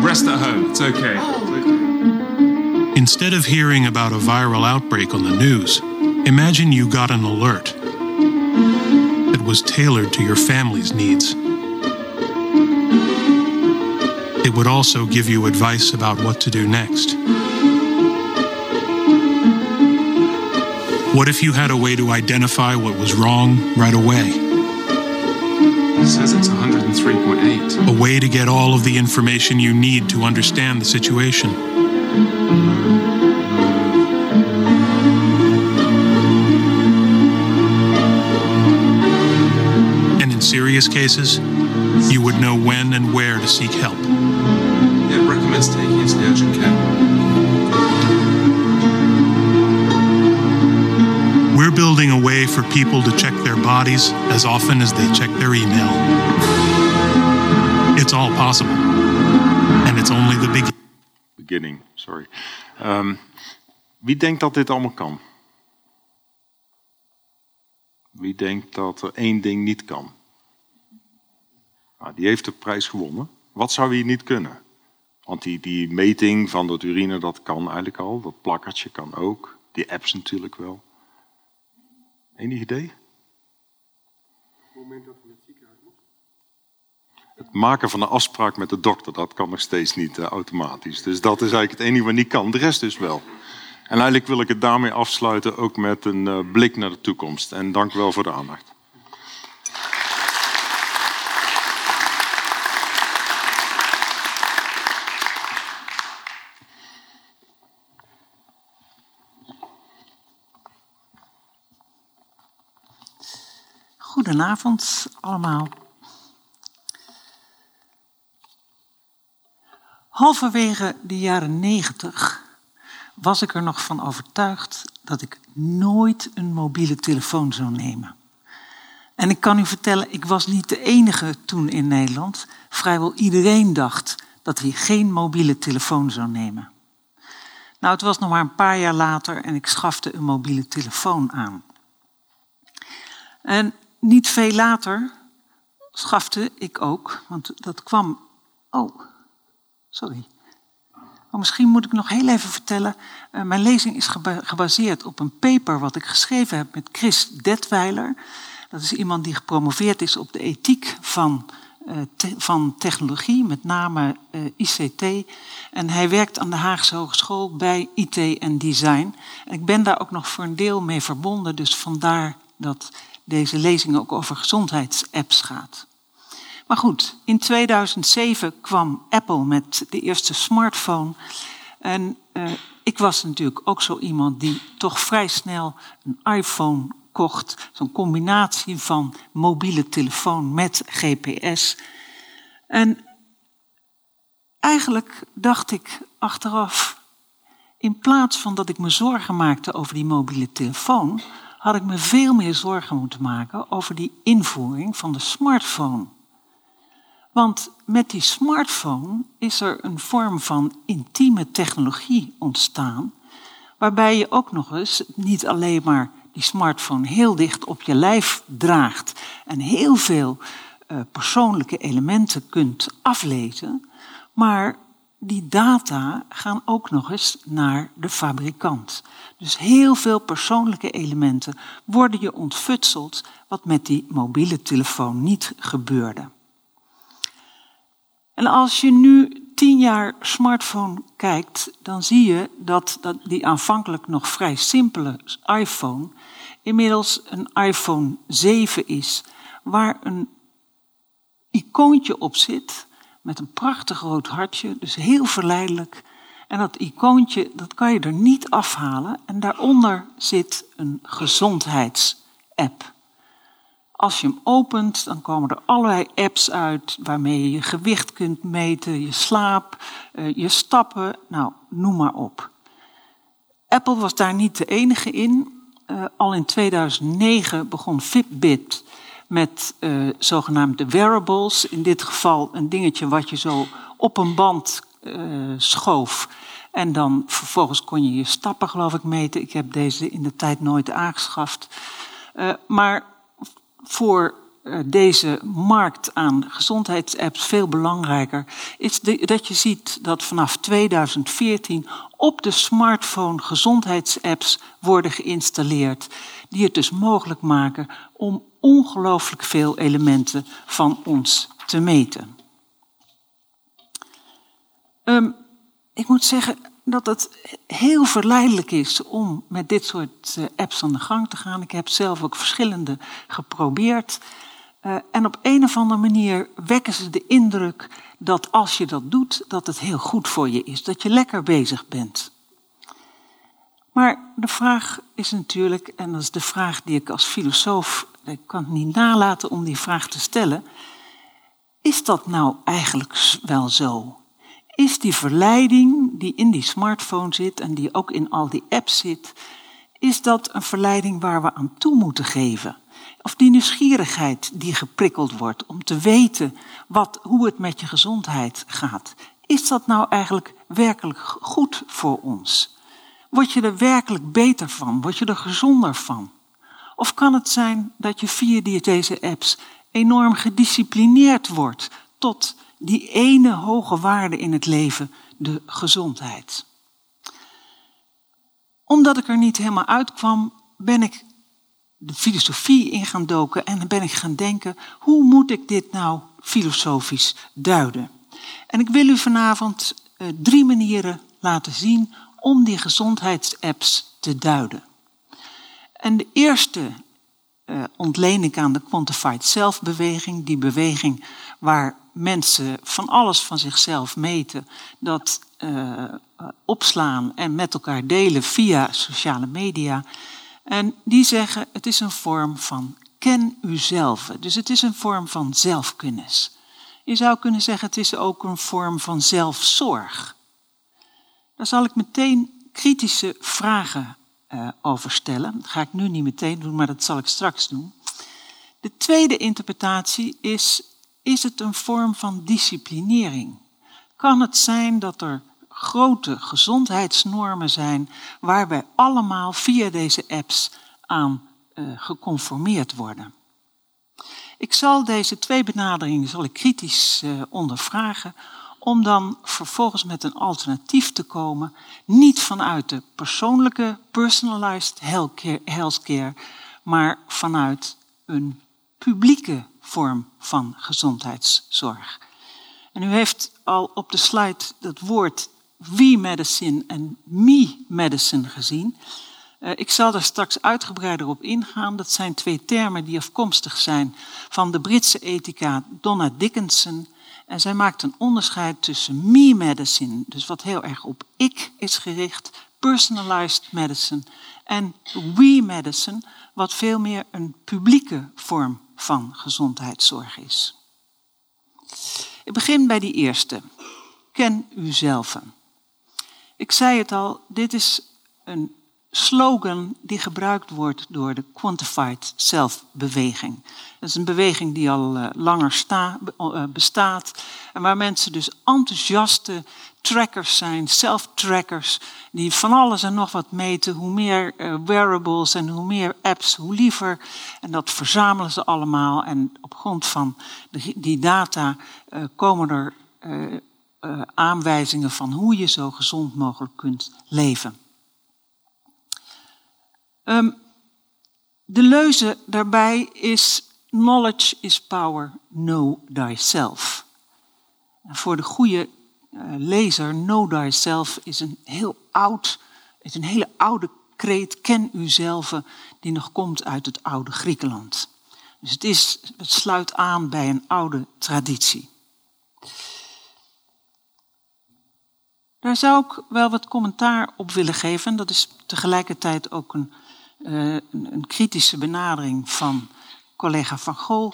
Rest at home. It's okay. It's okay. Instead of hearing about a viral outbreak on the news, imagine you got an alert that was tailored to your family's needs. It would also give you advice about what to do next. What if you had a way to identify what was wrong right away? It says it's 103.8. A way to get all of the information you need to understand the situation. And in serious cases, you would know when and where to seek help. It recommends taking it to the urgent care. We're building a way for people to check their bodies as often as they check their email. It's all possible. And it's only the beginning. Beginning, sorry. Um, wie denkt dat dit allemaal kan? Wie denkt dat er één ding niet kan? Nou, die heeft de prijs gewonnen. Wat zou hier niet kunnen? Want die, die meting van dat urine, dat kan eigenlijk al. Dat plakkertje kan ook. Die apps natuurlijk wel. Enig idee? Het maken van een afspraak met de dokter, dat kan nog steeds niet uh, automatisch. Dus dat is eigenlijk het enige wat niet kan. De rest dus wel. En eigenlijk wil ik het daarmee afsluiten, ook met een uh, blik naar de toekomst. En dank u wel voor de aandacht. Goedenavond allemaal. Halverwege de jaren negentig was ik er nog van overtuigd dat ik nooit een mobiele telefoon zou nemen. En ik kan u vertellen, ik was niet de enige toen in Nederland. Vrijwel iedereen dacht dat hij geen mobiele telefoon zou nemen. Nou, het was nog maar een paar jaar later en ik schafte een mobiele telefoon aan. En niet veel later schafte ik ook, want dat kwam. Oh, sorry. Oh, misschien moet ik nog heel even vertellen. Uh, mijn lezing is gebaseerd op een paper wat ik geschreven heb met Chris Detweiler. Dat is iemand die gepromoveerd is op de ethiek van, te van technologie, met name eh, ICT. En hij werkt aan de Haagse Hogeschool bij IT en design. En ik ben daar ook nog voor een deel mee verbonden, dus vandaar dat deze lezing ook over gezondheidsapps gaat. Maar goed, in 2007 kwam Apple met de eerste smartphone. En uh, ik was natuurlijk ook zo iemand die toch vrij snel een iPhone kocht. Zo'n combinatie van mobiele telefoon met GPS. En eigenlijk dacht ik achteraf, in plaats van dat ik me zorgen maakte over die mobiele telefoon, had ik me veel meer zorgen moeten maken over die invoering van de smartphone. Want met die smartphone is er een vorm van intieme technologie ontstaan, waarbij je ook nog eens niet alleen maar die smartphone heel dicht op je lijf draagt en heel veel uh, persoonlijke elementen kunt aflezen, maar die data gaan ook nog eens naar de fabrikant. Dus heel veel persoonlijke elementen worden je ontfutseld, wat met die mobiele telefoon niet gebeurde. En als je nu tien jaar smartphone kijkt, dan zie je dat, dat die aanvankelijk nog vrij simpele iPhone inmiddels een iPhone 7 is, waar een icoontje op zit met een prachtig rood hartje, dus heel verleidelijk. En dat icoontje, dat kan je er niet afhalen. En daaronder zit een gezondheidsapp. Als je hem opent, dan komen er allerlei apps uit waarmee je je gewicht kunt meten, je slaap, eh, je stappen, nou, noem maar op. Apple was daar niet de enige in. Uh, al in 2009 begon Fitbit met uh, zogenaamde wearables. In dit geval een dingetje wat je zo op een band uh, schoof. En dan vervolgens kon je je stappen, geloof ik, meten. Ik heb deze in de tijd nooit aangeschaft. maar voor deze markt aan gezondheidsapps veel belangrijker is dat je ziet dat vanaf 2014 op de smartphone gezondheidsapps worden geïnstalleerd, die het dus mogelijk maken om ongelooflijk veel elementen van ons te meten. Um, ik moet zeggen, dat het heel verleidelijk is om met dit soort eh, apps aan de gang te gaan. Ik heb zelf ook verschillende geprobeerd. Uh, en op een of andere manier wekken ze de indruk dat als je dat doet, dat het heel goed voor je is, dat je lekker bezig bent. Maar de vraag is natuurlijk, en dat is de vraag die ik als filosoof, ik kan het niet nalaten om die vraag te stellen, is dat nou eigenlijk wel zo? is die verleiding die in die smartphone zit en die ook in al die apps zit, is dat een verleiding waar we aan toe moeten geven? Of die nieuwsgierigheid die geprikkeld wordt om te weten wat, hoe het met je gezondheid gaat. Is dat nou eigenlijk werkelijk goed voor ons? Word je er werkelijk beter van? Word je er gezonder van? Of kan het zijn dat je via deze apps enorm gedisciplineerd wordt tot die ene hoge waarde in het leven, de gezondheid. Omdat ik er niet helemaal uitkwam, ben ik de filosofie in gaan doken en ben ik gaan denken, hoe moet ik dit nou filosofisch duiden? En ik wil u vanavond uh, drie manieren laten zien om die gezondheidsapps te duiden. En de eerste uh, ontleen ik aan de Quantified Self-beweging, die beweging waar mensen van alles van zichzelf meten, dat uh, opslaan en met elkaar delen via sociale media. En die zeggen het is een vorm van ken uzelf. Dus het is een vorm van zelfkennis. Je zou kunnen zeggen het is ook een vorm van zelfzorg. Daar zal ik meteen kritische vragen uh, over stellen. Dat ga ik nu niet meteen doen, maar dat zal ik straks doen. De tweede interpretatie is is het een vorm van disciplinering? kan het zijn dat er grote gezondheidsnormen zijn waar wij allemaal via deze apps aan uh, geconformeerd worden. Ik zal deze twee benaderingen zal ik kritisch uh, ondervragen om dan vervolgens met een alternatief te komen, niet vanuit de persoonlijke personalized healthcare, maar vanuit een publieke vorm van gezondheidszorg. En u heeft al op de slide dat woord we medicine en me medicine gezien. Uh, ik zal daar straks uitgebreider op ingaan. Dat zijn twee termen die afkomstig zijn van de Britse ethica Donna Dickinson. En zij maakt een onderscheid tussen me medicine, dus wat heel erg op ik is gericht, personalized medicine, en we medicine, wat veel meer een publieke vorm van gezondheidszorg is. Ik begin bij die eerste. Ken uzelf. Ik zei het al, dit is een slogan die gebruikt wordt door de Quantified Self-beweging. Dat is een beweging die al uh, langer sta, uh, bestaat en waar mensen dus enthousiaste trackers zijn, self-trackers, die van alles en nog wat meten. Hoe meer wearables en hoe meer apps, hoe liever. En dat verzamelen ze allemaal en op grond van die data komen er aanwijzingen van hoe je zo gezond mogelijk kunt leven. Um, de leuze daarbij is knowledge is power, know thyself. En voor de goede uh, lezer, know thyself is een heel oud, is een hele oude kreet, ken uzelf, die nog komt uit het oude Griekenland. Dus het, is, het sluit aan bij een oude traditie. Daar zou ik wel wat commentaar op willen geven. Dat is tegelijkertijd ook een uh, een, kritische benadering van collega Van Gol.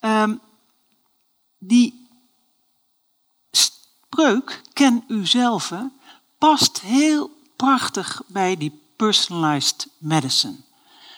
Um, die spreuk, ken uzelf, past heel prachtig bij die personalized medicine.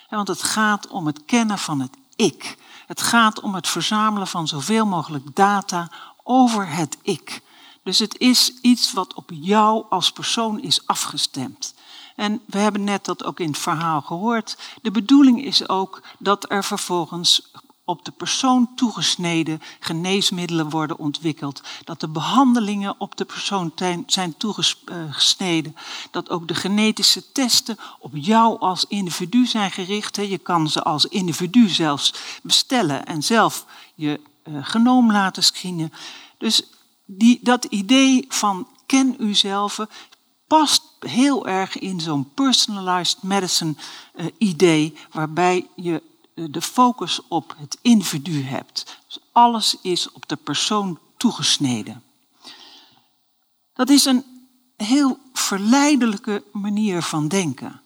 want het gaat om het kennen van het ik. Het gaat om het verzamelen van zoveel mogelijk data over het ik. Dus het is iets wat op jou als persoon is afgestemd. En we hebben net dat ook in het verhaal gehoord. De bedoeling is ook dat er vervolgens op de persoon toegesneden geneesmiddelen worden ontwikkeld. Dat de behandelingen op de persoon zijn toegesneden. Dat ook de genetische testen op jou als individu zijn gericht. Je kan ze als individu zelfs bestellen en zelf je uh, genoom laten screenen. Dus die, dat idee van ken uzelf past heel erg in zo'n personalized medicine uh, idee, waarbij je uh, de focus op het individu hebt. Dus alles is op de persoon toegesneden. Dat is een heel verleidelijke manier van denken.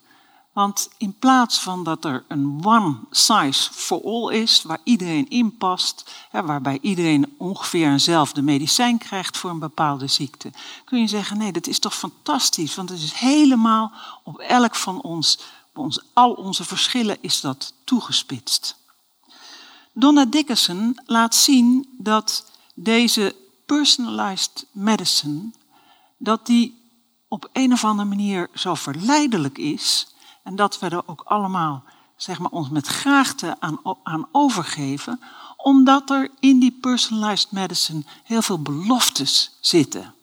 Want in plaats van dat er een one size for all is, waar iedereen in past, waarbij iedereen ongeveer eenzelfde medicijn krijgt voor een bepaalde ziekte, kun je zeggen: nee, dat is toch fantastisch, want het is helemaal op elk van ons, ons al onze verschillen is dat toegespitst. Donna Dickerson laat zien dat deze personalized medicine, dat die op een of andere manier zo verleidelijk is en dat we er ook allemaal zeg maar, ons met graagte aan, aan overgeven, omdat er in die personalized medicine heel veel beloftes zitten.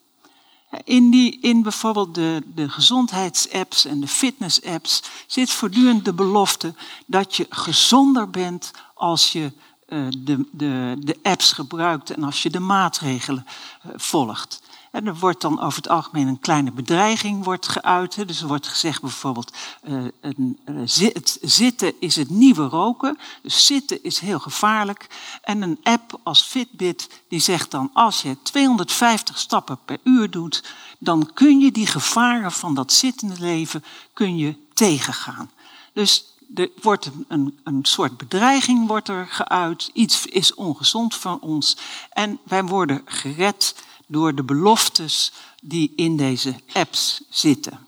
In, die, in bijvoorbeeld de, de gezondheidsapps en de fitnessapps zit voortdurend de belofte dat je gezonder bent als je uh, de, de, de apps gebruikt en als je de maatregelen uh, volgt. Er wordt dan over het algemeen een kleine bedreiging wordt geuit. Dus er wordt gezegd bijvoorbeeld, uh, een, het zitten is het nieuwe roken. Dus zitten is heel gevaarlijk. En een app als Fitbit die zegt dan, als je 250 stappen per uur doet, dan kun je die gevaren van dat zittende leven kun je tegengaan. Dus er wordt een, een, een, soort bedreiging wordt er geuit. Iets is ongezond van ons. En wij worden gered door de beloftes die in deze apps zitten.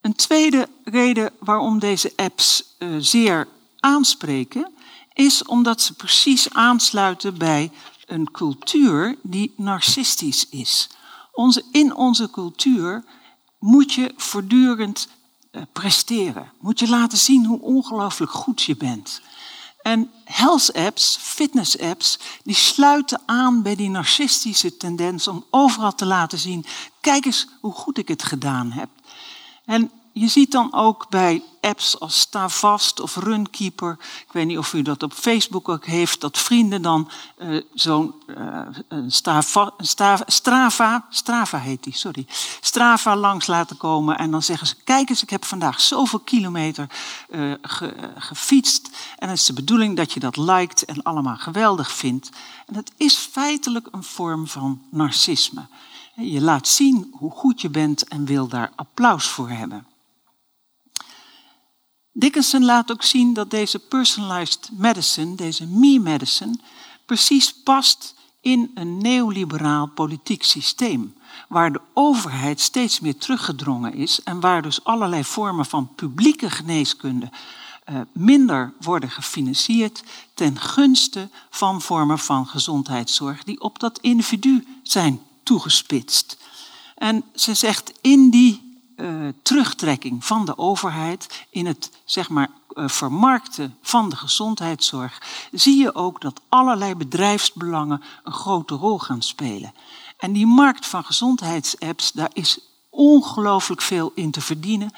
Een tweede reden waarom deze apps uh, zeer aanspreken, is omdat ze precies aansluiten bij een cultuur die narcistisch is. Onze, in onze cultuur moet je voortdurend uh, presteren. Moet je laten zien hoe ongelooflijk goed je bent. En health apps, fitness apps, die sluiten aan bij die narcistische tendens om overal te laten zien, kijk eens hoe goed ik het gedaan heb. En je ziet dan ook bij apps als Stavast of Runkeeper, ik weet niet of u dat op Facebook ook heeft, dat vrienden dan uh, zo'n uh, Strava, Strava, heet die, sorry, Strava langs laten komen en dan zeggen ze, kijk eens, ik heb vandaag zoveel kilometer ge, gefietst en het is de bedoeling dat je dat liked en allemaal geweldig vindt. En dat is feitelijk een vorm van narcisme. Je laat zien hoe goed je bent en wil daar applaus voor hebben. Dickinson laat ook zien dat deze personalized medicine, deze me-medicine, precies past in een neoliberaal politiek systeem, waar de overheid steeds meer teruggedrongen is en waar dus allerlei vormen van publieke geneeskunde uh, minder worden gefinancierd ten gunste van vormen van gezondheidszorg die op dat individu zijn toegespitst. En ze zegt in die uh, terugtrekking van de overheid in het zeg maar, uh, vermarkten van de gezondheidszorg, zie je ook dat allerlei bedrijfsbelangen een grote rol gaan spelen. En die markt van gezondheidsapps, daar is ongelooflijk veel in te verdienen.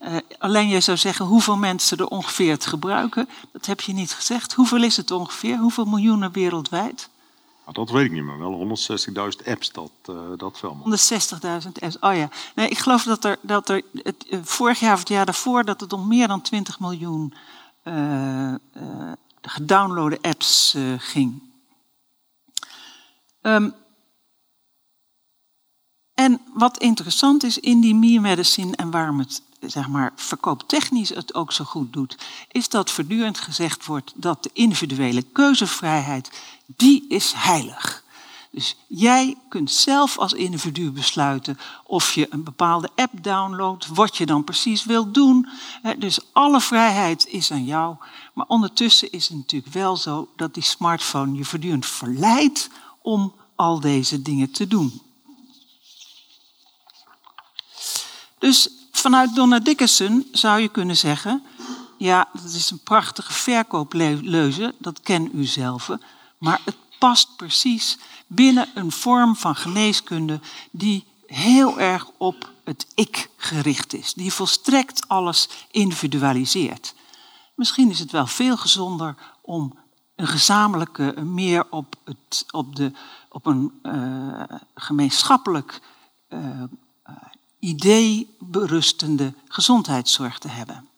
Uh, alleen jij zou zeggen hoeveel mensen er ongeveer het gebruiken. Dat heb je niet gezegd. Hoeveel is het ongeveer? Hoeveel miljoenen wereldwijd? Nou, dat weet ik niet, maar wel 160.000 apps, dat, uh, dat wel. 160.000 apps, oh ja. Nee, ik geloof dat er, dat er het, uh, vorig jaar of het jaar daarvoor... dat het om meer dan 20 miljoen uh, gedownloade apps ging. Um, en wat interessant is in die me-medicine en waarom het zeg maar, verkooptechnisch het ook zo goed doet, is dat voortdurend gezegd wordt dat de individuele keuzevrijheid, die is heilig. Dus jij kunt zelf als individu besluiten of je een bepaalde app downloadt, wat je dan precies wilt doen. Dus alle vrijheid is aan jou. Maar ondertussen is het natuurlijk wel zo dat die smartphone je voortdurend verleidt om al deze dingen te doen. Dus vanuit Donna Dickerson zou je kunnen zeggen: ja, dat is een prachtige verkoopleuze, dat ken u zelf, maar het past precies binnen een vorm van geneeskunde die heel erg op het ik gericht is, die volstrekt alles individualiseert. Misschien is het wel veel gezonder om een gezamenlijke, meer op, het, op, de, op een uh, gemeenschappelijk uh, idee berustende gezondheidszorg te hebben.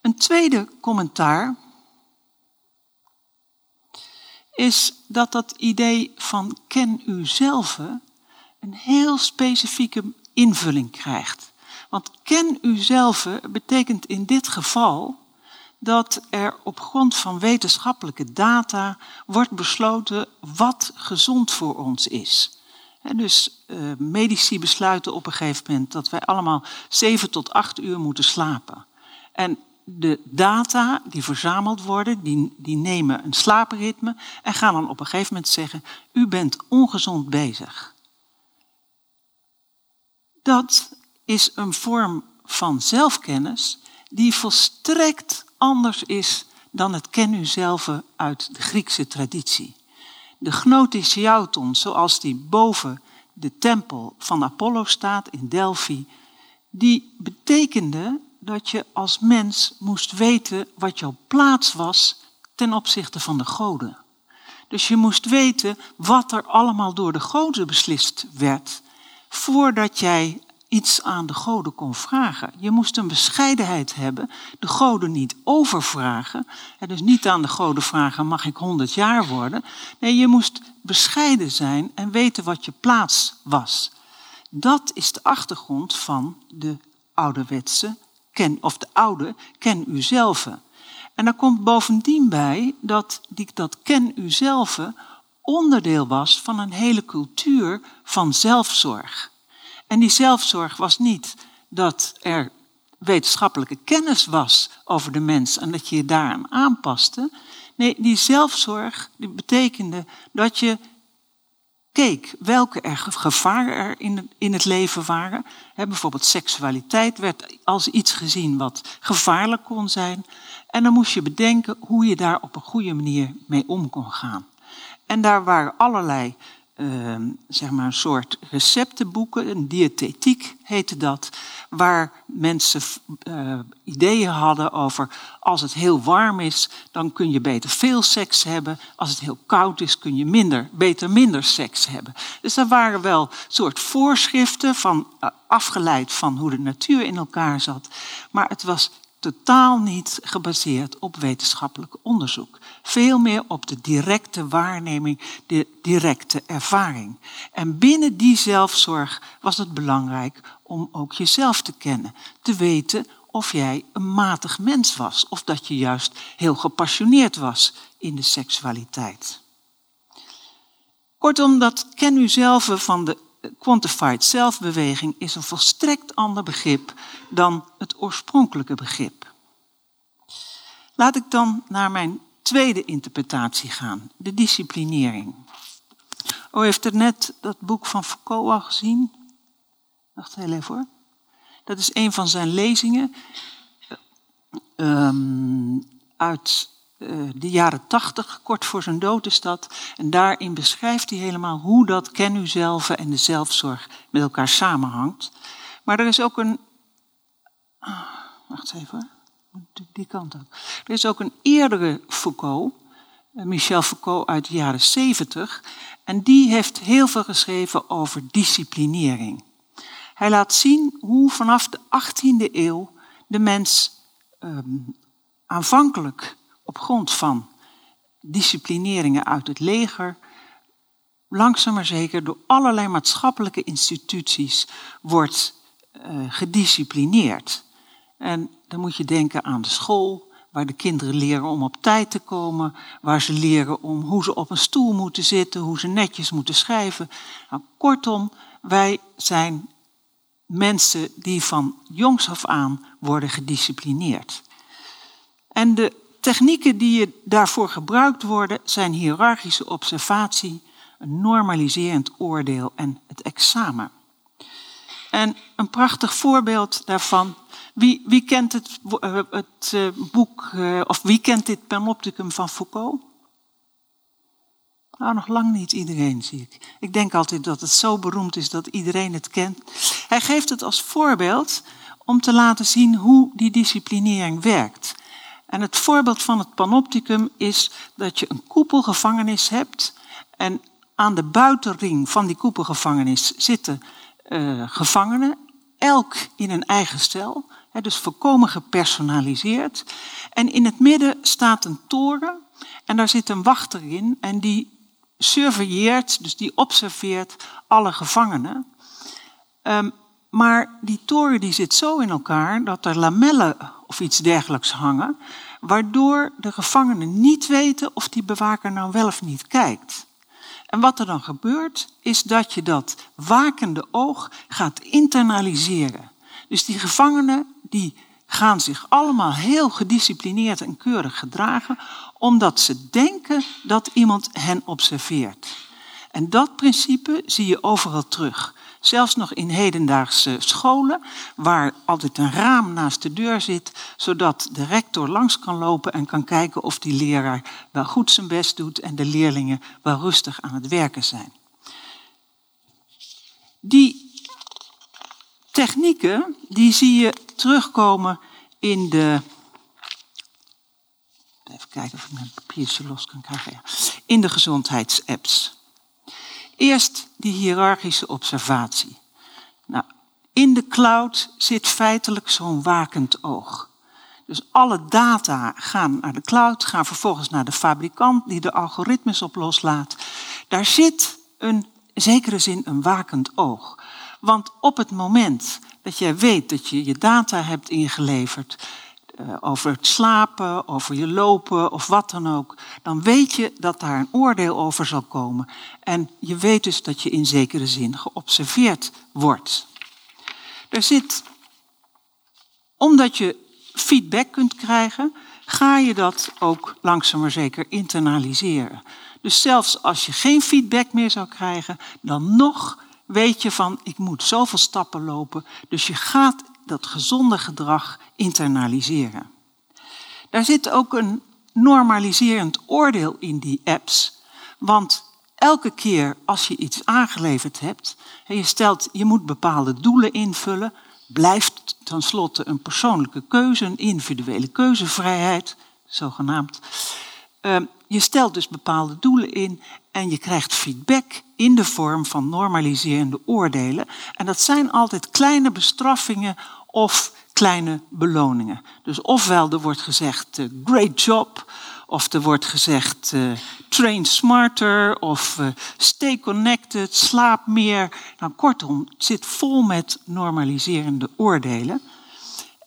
Een tweede commentaar is dat dat idee van ken u zelf een heel specifieke invulling krijgt. Want ken u zelf betekent in dit geval dat er op grond van wetenschappelijke data wordt besloten wat gezond voor ons is. En dus uh, medici besluiten op een gegeven moment dat wij allemaal zeven tot acht uur moeten slapen. En de data die verzameld worden, die, die nemen een slaapritme en gaan dan op een gegeven moment zeggen, u bent ongezond bezig. Dat is een vorm van zelfkennis die volstrekt anders is dan het ken u zelf uit de Griekse traditie. De gnotisjauton, zoals die boven de tempel van Apollo staat in Delphi, die betekende dat je als mens moest weten wat jouw plaats was ten opzichte van de goden. Dus je moest weten wat er allemaal door de goden beslist werd, voordat jij iets aan de goden kon vragen. Je moest een bescheidenheid hebben, de goden niet overvragen. Dus niet aan de goden vragen, mag ik honderd jaar worden? Nee, je moest bescheiden zijn en weten wat je plaats was. Dat is de achtergrond van de ouderwetse, ken, of de oude, ken u zelf. En daar komt bovendien bij dat die, dat ken u zelf onderdeel was van een hele cultuur van zelfzorg. En die zelfzorg was niet dat er wetenschappelijke kennis was over de mens en dat je je daaraan aanpaste. Nee, die zelfzorg die betekende dat je keek welke er gevaren er in, in het leven waren. bijvoorbeeld seksualiteit werd als iets gezien wat gevaarlijk kon zijn. En dan moest je bedenken hoe je daar op een goede manier mee om kon gaan. En daar waren allerlei uh, zeg maar een soort receptenboeken, een diëtetiek heette dat, waar mensen uh, ideeën hadden over als het heel warm is, dan kun je beter veel seks hebben. Als het heel koud is, kun je minder, beter minder seks hebben. Dus er waren wel soort voorschriften van, uh, afgeleid van hoe de natuur in elkaar zat. Maar het was totaal niet gebaseerd op wetenschappelijk onderzoek. Veel meer op de directe waarneming, de directe ervaring. En binnen die zelfzorg was het belangrijk om ook jezelf te kennen. Te weten of jij een matig mens was of dat je juist heel gepassioneerd was in de seksualiteit. Kortom, dat ken u zelf van de quantified zelfbeweging is een volstrekt ander begrip dan het oorspronkelijke begrip. Laat ik dan naar mijn tweede interpretatie gaan, de disciplinering. O, heeft er net dat boek van Foucault al gezien? Wacht heel even hoor. Dat is een van zijn lezingen um, uit uh, de jaren tachtig, kort voor zijn dood is dat. En daarin beschrijft hij helemaal hoe dat ken u zelf en de zelfzorg met elkaar samenhangt. Maar er is ook een. Oh, wacht even hoor. Die kant op. Er is ook een eerdere Foucault, eh, Michel Foucault uit de jaren 70. En die heeft heel veel geschreven over disciplinering. Hij laat zien hoe vanaf de 18e eeuw de mens um, aanvankelijk op grond van disciplineringen uit het leger, langzaam maar zeker door allerlei maatschappelijke instituties wordt uh, gedisciplineerd. En dan moet je denken aan de school, waar de kinderen leren om op tijd te komen, waar ze leren om hoe ze op een stoel moeten zitten, hoe ze netjes moeten schrijven. Nou, kortom, wij zijn mensen die van jongs af aan worden gedisciplineerd. En de technieken die daarvoor gebruikt worden zijn hiërarchische observatie, een normaliserend oordeel en het examen. En een prachtig voorbeeld daarvan. Wie, wie kent het, eh, het eh, boek, eh, of wie kent dit Panopticum van Foucault? Nou, nog lang niet iedereen, zie ik. Ik denk altijd dat het zo beroemd is dat iedereen het kent. Hij geeft het als voorbeeld om te laten zien hoe die disciplinering werkt. En het voorbeeld van het panopticum is dat je een koepelgevangenis hebt en aan de buitenring van die koepelgevangenis zitten gevangenen, elk in een eigen cel, dus volkomen gepersonaliseerd. En in het midden staat een toren en daar zit een wachter in en die surveilleert, dus die observeert alle gevangenen. Um, maar die toren die zit zo in elkaar dat er lamellen of iets dergelijks hangen, waardoor de gevangenen niet weten of die bewaker nou wel of niet kijkt. En wat er dan gebeurt, is dat je dat wakende oog gaat internaliseren. Dus die gevangenen die gaan zich allemaal heel gedisciplineerd en keurig gedragen, omdat ze denken dat iemand hen observeert. En dat principe zie je overal terug. Zelfs nog in hedendaagse scholen, waar altijd een raam naast de deur zit, zodat de rector langs kan lopen en kan kijken of die leraar wel goed zijn best doet en de leerlingen wel rustig aan het werken zijn. Die technieken, die zie je terugkomen in de. Even kijken of ik mijn papiertje los kan krijgen. In de gezondheidsapps. Eerst die hiërarchische observatie. Nou, in de cloud zit feitelijk zo'n wakend oog. Dus alle data gaan naar de cloud, gaan vervolgens naar de fabrikant die de algoritmes op loslaat. Daar zit een, zekere zin een wakend oog. Want op het moment dat jij weet dat je je data hebt ingeleverd, uh, over het slapen, over je lopen of wat dan ook, dan weet je dat daar een oordeel over zal komen. En je weet dus dat je in zekere zin geobserveerd wordt. Er zit, omdat je feedback kunt krijgen, ga je dat ook langzaam maar zeker internaliseren. Dus zelfs als je geen feedback meer zou krijgen, dan nog weet je van ik moet zoveel stappen lopen. Dus je gaat dat gezonde gedrag internaliseren. Daar zit ook een normaliserend oordeel in die apps. Want elke keer als je iets aangeleverd hebt en je stelt je moet bepaalde doelen invullen, blijft tenslotte een persoonlijke keuze, een individuele keuzevrijheid, zogenaamd. Ehm, je stelt dus bepaalde doelen in en je krijgt feedback in de vorm van normaliserende oordelen. En dat zijn altijd kleine bestraffingen of kleine beloningen. Dus ofwel er wordt gezegd uh, great job, of er wordt gezegd uh, train smarter, of uh, stay connected, slaap meer. Nou, kortom, het zit vol met normaliserende oordelen.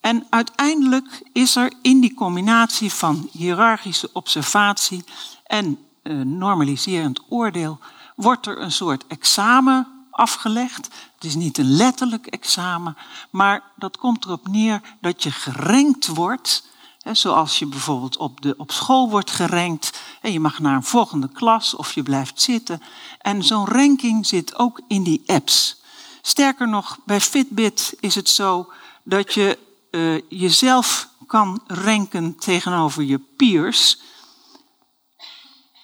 En uiteindelijk is er in die combinatie van hiërarchische observatie en normaliserend oordeel, wordt er een soort examen afgelegd. Het is niet een letterlijk examen, maar dat komt erop neer dat je gerankt wordt. Zoals je bijvoorbeeld op, de, op school wordt gerankt en je mag naar een volgende klas of je blijft zitten. En zo'n ranking zit ook in die apps. Sterker nog, bij Fitbit is het zo dat je uh, jezelf kan ranken tegenover je peers.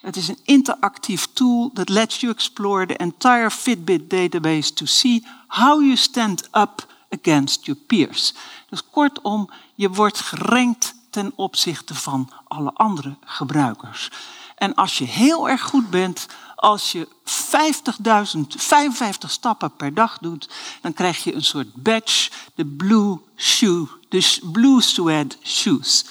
Het is een interactief tool that lets you explore the entire Fitbit database to see how you stand up against your peers. Dus kortom, je wordt gerankt ten opzichte van alle andere gebruikers. En als je heel erg goed bent, als je 50.000, 55 stappen per dag doet, dan krijg je een soort badge, de blue shoe, de blue suede shoes.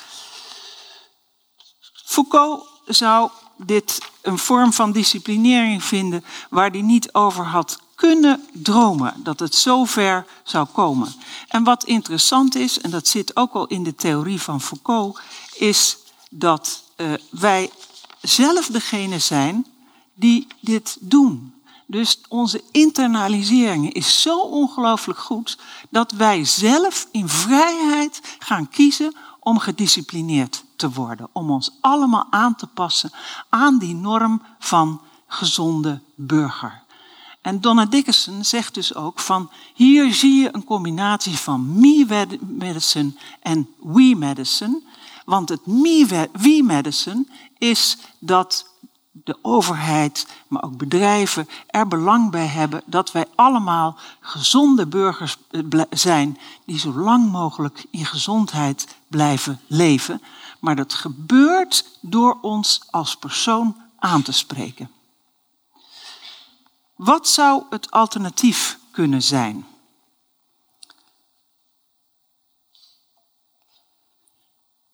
Foucault zou dit een vorm van disciplinering vinden waar hij niet over had kunnen dromen dat het zover zou komen. En wat interessant is, en dat zit ook al in de theorie van Foucault, is dat uh, wij zelf degene zijn die dit doen. Dus onze internalisering is zo ongelooflijk goed dat wij zelf in vrijheid gaan kiezen om gedisciplineerd te worden. Om ons allemaal aan te passen aan die norm van gezonde burger. En Donna Dickerson zegt dus ook van hier zie je een combinatie van me medicine en we medicine. Want het me medicine is dat de overheid, maar ook bedrijven er belang bij hebben dat wij allemaal gezonde burgers eh, zijn die zo lang mogelijk in gezondheid blijven leven. Maar dat gebeurt door ons als persoon aan te spreken. Wat zou het alternatief kunnen zijn?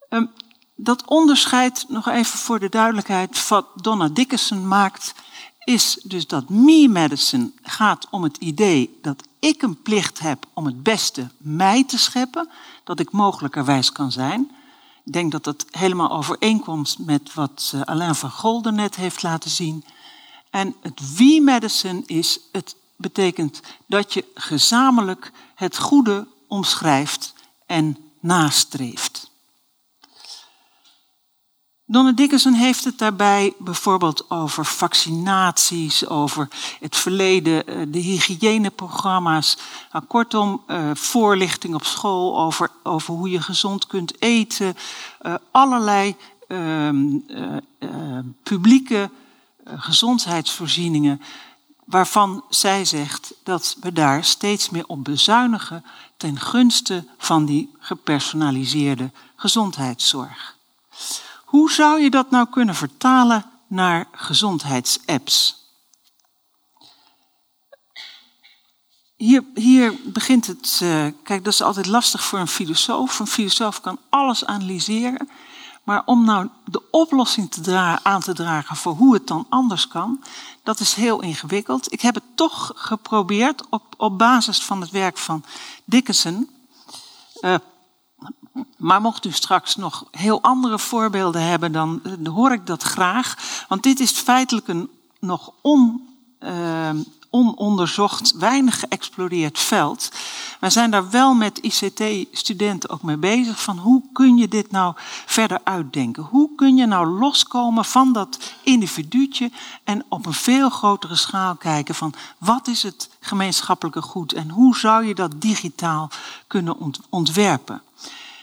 Um, dat onderscheid, nog even voor de duidelijkheid, wat Donna Dickerson maakt, is dus dat me-medicine gaat om het idee dat ik een plicht heb om het beste mij te scheppen, dat ik mogelijkerwijs kan zijn. Ik denk dat dat helemaal overeenkomt met wat eh, Alain van Golden net heeft laten zien. En het we-medicine is, het betekent dat je gezamenlijk het goede omschrijft en nastreeft. Donna Dickerson heeft het daarbij bijvoorbeeld over vaccinaties, over het verleden, eh, de hygiëneprogramma's. Nou, kortom, eh, voorlichting op school over, over hoe je gezond kunt eten. Uh, allerlei uh, publieke gezondheidsvoorzieningen waarvan zij zegt dat we daar steeds meer op bezuinigen ten gunste van die gepersonaliseerde gezondheidszorg. Hoe zou je dat nou kunnen vertalen naar gezondheidsapps? Hier, hier begint het. Uh, kijk, dat is altijd lastig voor een filosoof. Een filosoof kan alles analyseren. Maar om nou de oplossing te aan te dragen voor hoe het dan anders kan, dat is heel ingewikkeld. Ik heb het toch geprobeerd op, op basis van het werk van Dickinson. Uh, maar mocht u straks nog heel andere voorbeelden hebben, dan, hoor ik dat graag. Want dit is feitelijk een nog on, uh, ononderzocht, weinig geëxploreerd veld. Wij zijn daar wel met ICT-studenten ook mee bezig. Van hoe kun je dit nou verder uitdenken? Hoe kun je nou loskomen van dat individuutje en op een veel grotere schaal kijken van wat is het gemeenschappelijke goed en hoe zou je dat digitaal kunnen ontwerpen?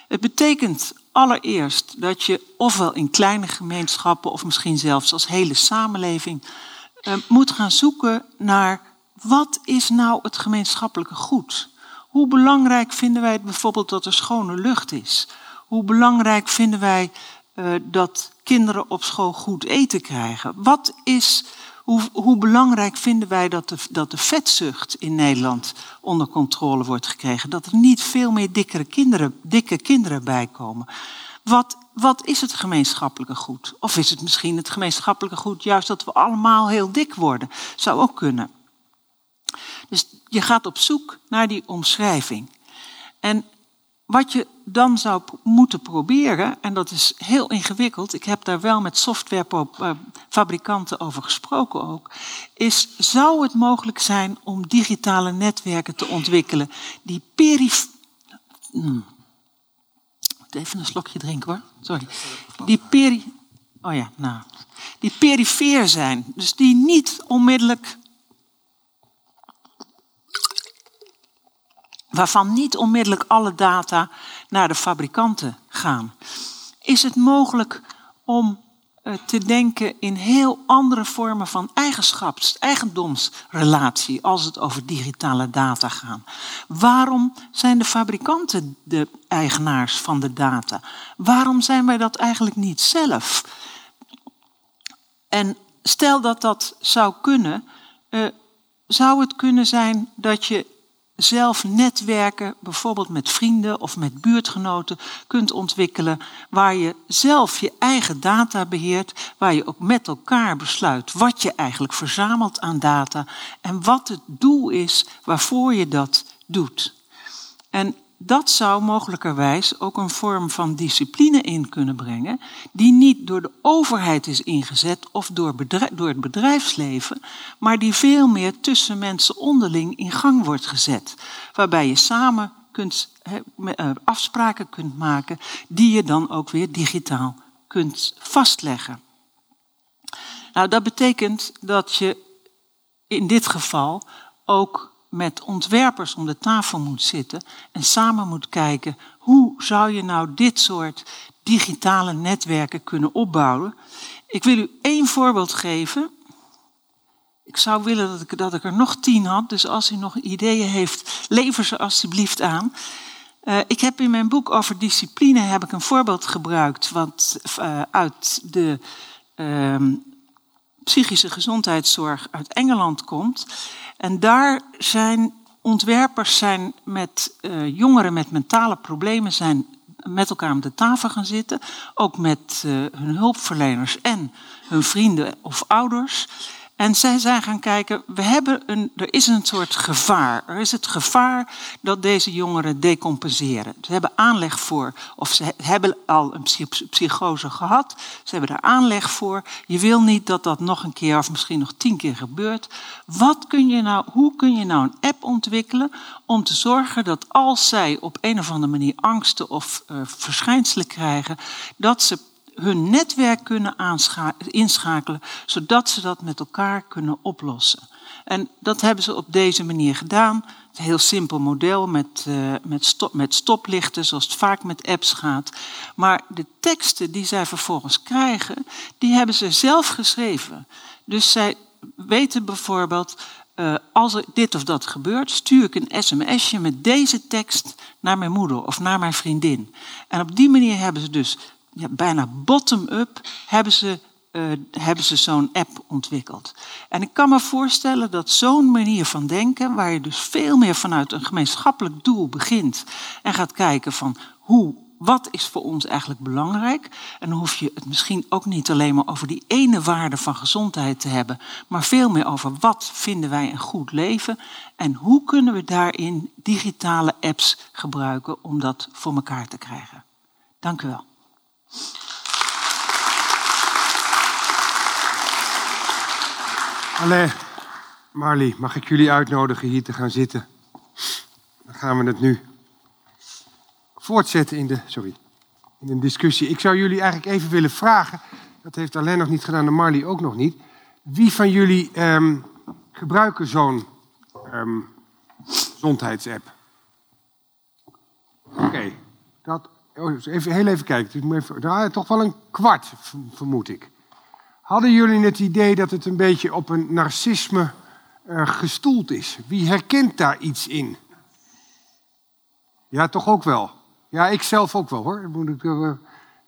Het betekent allereerst dat je ofwel in kleine gemeenschappen of misschien zelfs als hele samenleving uh, moet gaan zoeken naar wat is nou het gemeenschappelijke goed? Hoe belangrijk vinden wij het bijvoorbeeld dat er schone lucht is? Hoe belangrijk vinden wij uh, dat kinderen op school goed eten krijgen? Wat is, hoe, hoe belangrijk vinden wij dat de, dat de vetzucht in Nederland onder controle wordt gekregen? Dat er niet veel meer dikkere kinderen, dikke kinderen bijkomen? Wat, wat is het gemeenschappelijke goed? Of is het misschien het gemeenschappelijke goed juist dat we allemaal heel dik worden? Zou ook kunnen. Dus je gaat op zoek naar die omschrijving. En wat je dan zou moeten proberen, en dat is heel ingewikkeld, ik heb daar wel met softwarefabrikanten over gesproken ook, is zou het mogelijk zijn om digitale netwerken te ontwikkelen die perif... Hmm. Even een slokje drinken hoor, sorry. Die peri... Oh ja, nou. Die perifeer zijn, dus die niet onmiddellijk waarvan niet onmiddellijk alle data naar de fabrikanten gaan. Is het mogelijk om eh, te denken in heel andere vormen van eigenschaps, eigendomsrelatie als het over digitale data gaat? Waarom zijn de fabrikanten de eigenaars van de data? Waarom zijn wij dat eigenlijk niet zelf? En stel dat dat zou kunnen, uh, zou het kunnen zijn dat je zelf netwerken, bijvoorbeeld met vrienden of met buurtgenoten, kunt ontwikkelen. Waar je zelf je eigen data beheert. Waar je ook met elkaar besluit wat je eigenlijk verzamelt aan data. En wat het doel is waarvoor je dat doet. En dat zou mogelijkerwijs ook een vorm van discipline in kunnen brengen, die niet door de overheid is ingezet of door, door het bedrijfsleven, maar die veel meer tussen mensen onderling in gang wordt gezet. Waarbij je samen kunt, eh, afspraken kunt maken die je dan ook weer digitaal kunt vastleggen. Nou, dat betekent dat je in dit geval ook met ontwerpers om de tafel moet zitten en samen moet kijken hoe zou je nou dit soort digitale netwerken kunnen opbouwen. Ik wil u één voorbeeld geven. Ik zou willen dat ik, dat ik er nog tien had, dus als u nog ideeën heeft, lever ze alstublieft aan. Uh, ik heb in mijn boek over discipline heb ik een voorbeeld gebruikt wat uh, uit de uh, psychische gezondheidszorg uit Engeland komt. En daar zijn ontwerpers zijn met uh, jongeren met mentale problemen zijn met elkaar aan de tafel gaan zitten. Ook met uh, hun hulpverleners en hun vrienden of ouders. En zij zijn gaan kijken, we hebben een, er is een soort gevaar. Er is het gevaar dat deze jongeren decompenseren. Ze hebben aanleg voor, of ze hebben al een psychose gehad. Ze hebben er aanleg voor. Je wil niet dat dat nog een keer of misschien nog tien keer gebeurt. Wat kun je nou, hoe kun je nou een app ontwikkelen om te zorgen dat als zij op een of andere manier angsten of uh, verschijnselen krijgen, dat ze hun netwerk kunnen inschakelen, zodat ze dat met elkaar kunnen oplossen. En dat hebben ze op deze manier gedaan. Een heel simpel model met, uh, met, stop, met stoplichten, zoals het vaak met apps gaat. Maar de teksten die zij vervolgens krijgen, die hebben ze zelf geschreven. Dus zij weten bijvoorbeeld, uh, als er dit of dat gebeurt, stuur ik een sms'je met deze tekst naar mijn moeder of naar mijn vriendin. En op die manier hebben ze dus ja, bijna bottom-up hebben ze, uh, hebben ze zo'n app ontwikkeld. En ik kan me voorstellen dat zo'n manier van denken, waar je dus veel meer vanuit een gemeenschappelijk doel begint en gaat kijken van hoe, wat is voor ons eigenlijk belangrijk? En dan hoef je het misschien ook niet alleen maar over die ene waarde van gezondheid te hebben, maar veel meer over wat vinden wij een goed leven en hoe kunnen we daarin digitale apps gebruiken om dat voor elkaar te krijgen. Dank u wel. Allee, Marley, mag ik jullie uitnodigen hier te gaan zitten? Dan gaan we het nu voortzetten in de, sorry, in een discussie. Ik zou jullie eigenlijk even willen vragen, dat heeft Alain nog niet gedaan en Marley ook nog niet. Wie van jullie ehm, gebruiken zo'n ehm, gezondheidsapp? Oké, dat. Oh, even, heel even kijken. Ik even, toch wel een kwart, vermoed ik. Hadden jullie het idee dat het een beetje op een narcisme eh, gestoeld is? Wie herkent daar iets in? Ja, toch ook wel. Ja, ik zelf ook wel hoor. Moet ik, eh,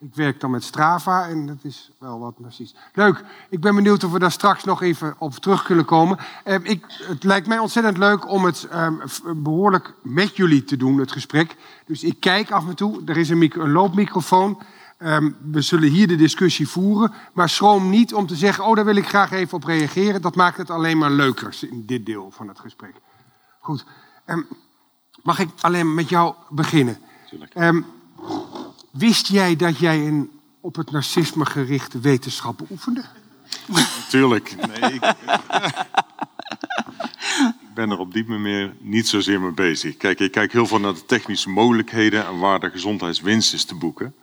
ik werk dan met Strava en dat is wel wat narcistisch. Leuk. Ik ben benieuwd of we daar straks nog even op terug kunnen komen. Eh, ik, het lijkt mij ontzettend leuk om het ehm, behoorlijk met jullie te doen, het gesprek. Dus ik kijk af en toe. Er is een, micro- een loopmicrofoon. Ehm, we zullen hier de discussie voeren. Maar schroom niet om te zeggen: Oh, daar wil ik graag even op reageren. Dat maakt het alleen maar leuker in dit deel van het gesprek. Goed. Ehm, mag ik alleen met jou beginnen? Ehm, wist jij dat jij een op het narcisme gerichte wetenschap beoefende? Tuurlijk. Nee, ik, ik ben er op die manier niet zozeer mee bezig. Kijk, ik kijk heel veel naar de technische mogelijkheden en waar de gezondheidswinst is te boeken.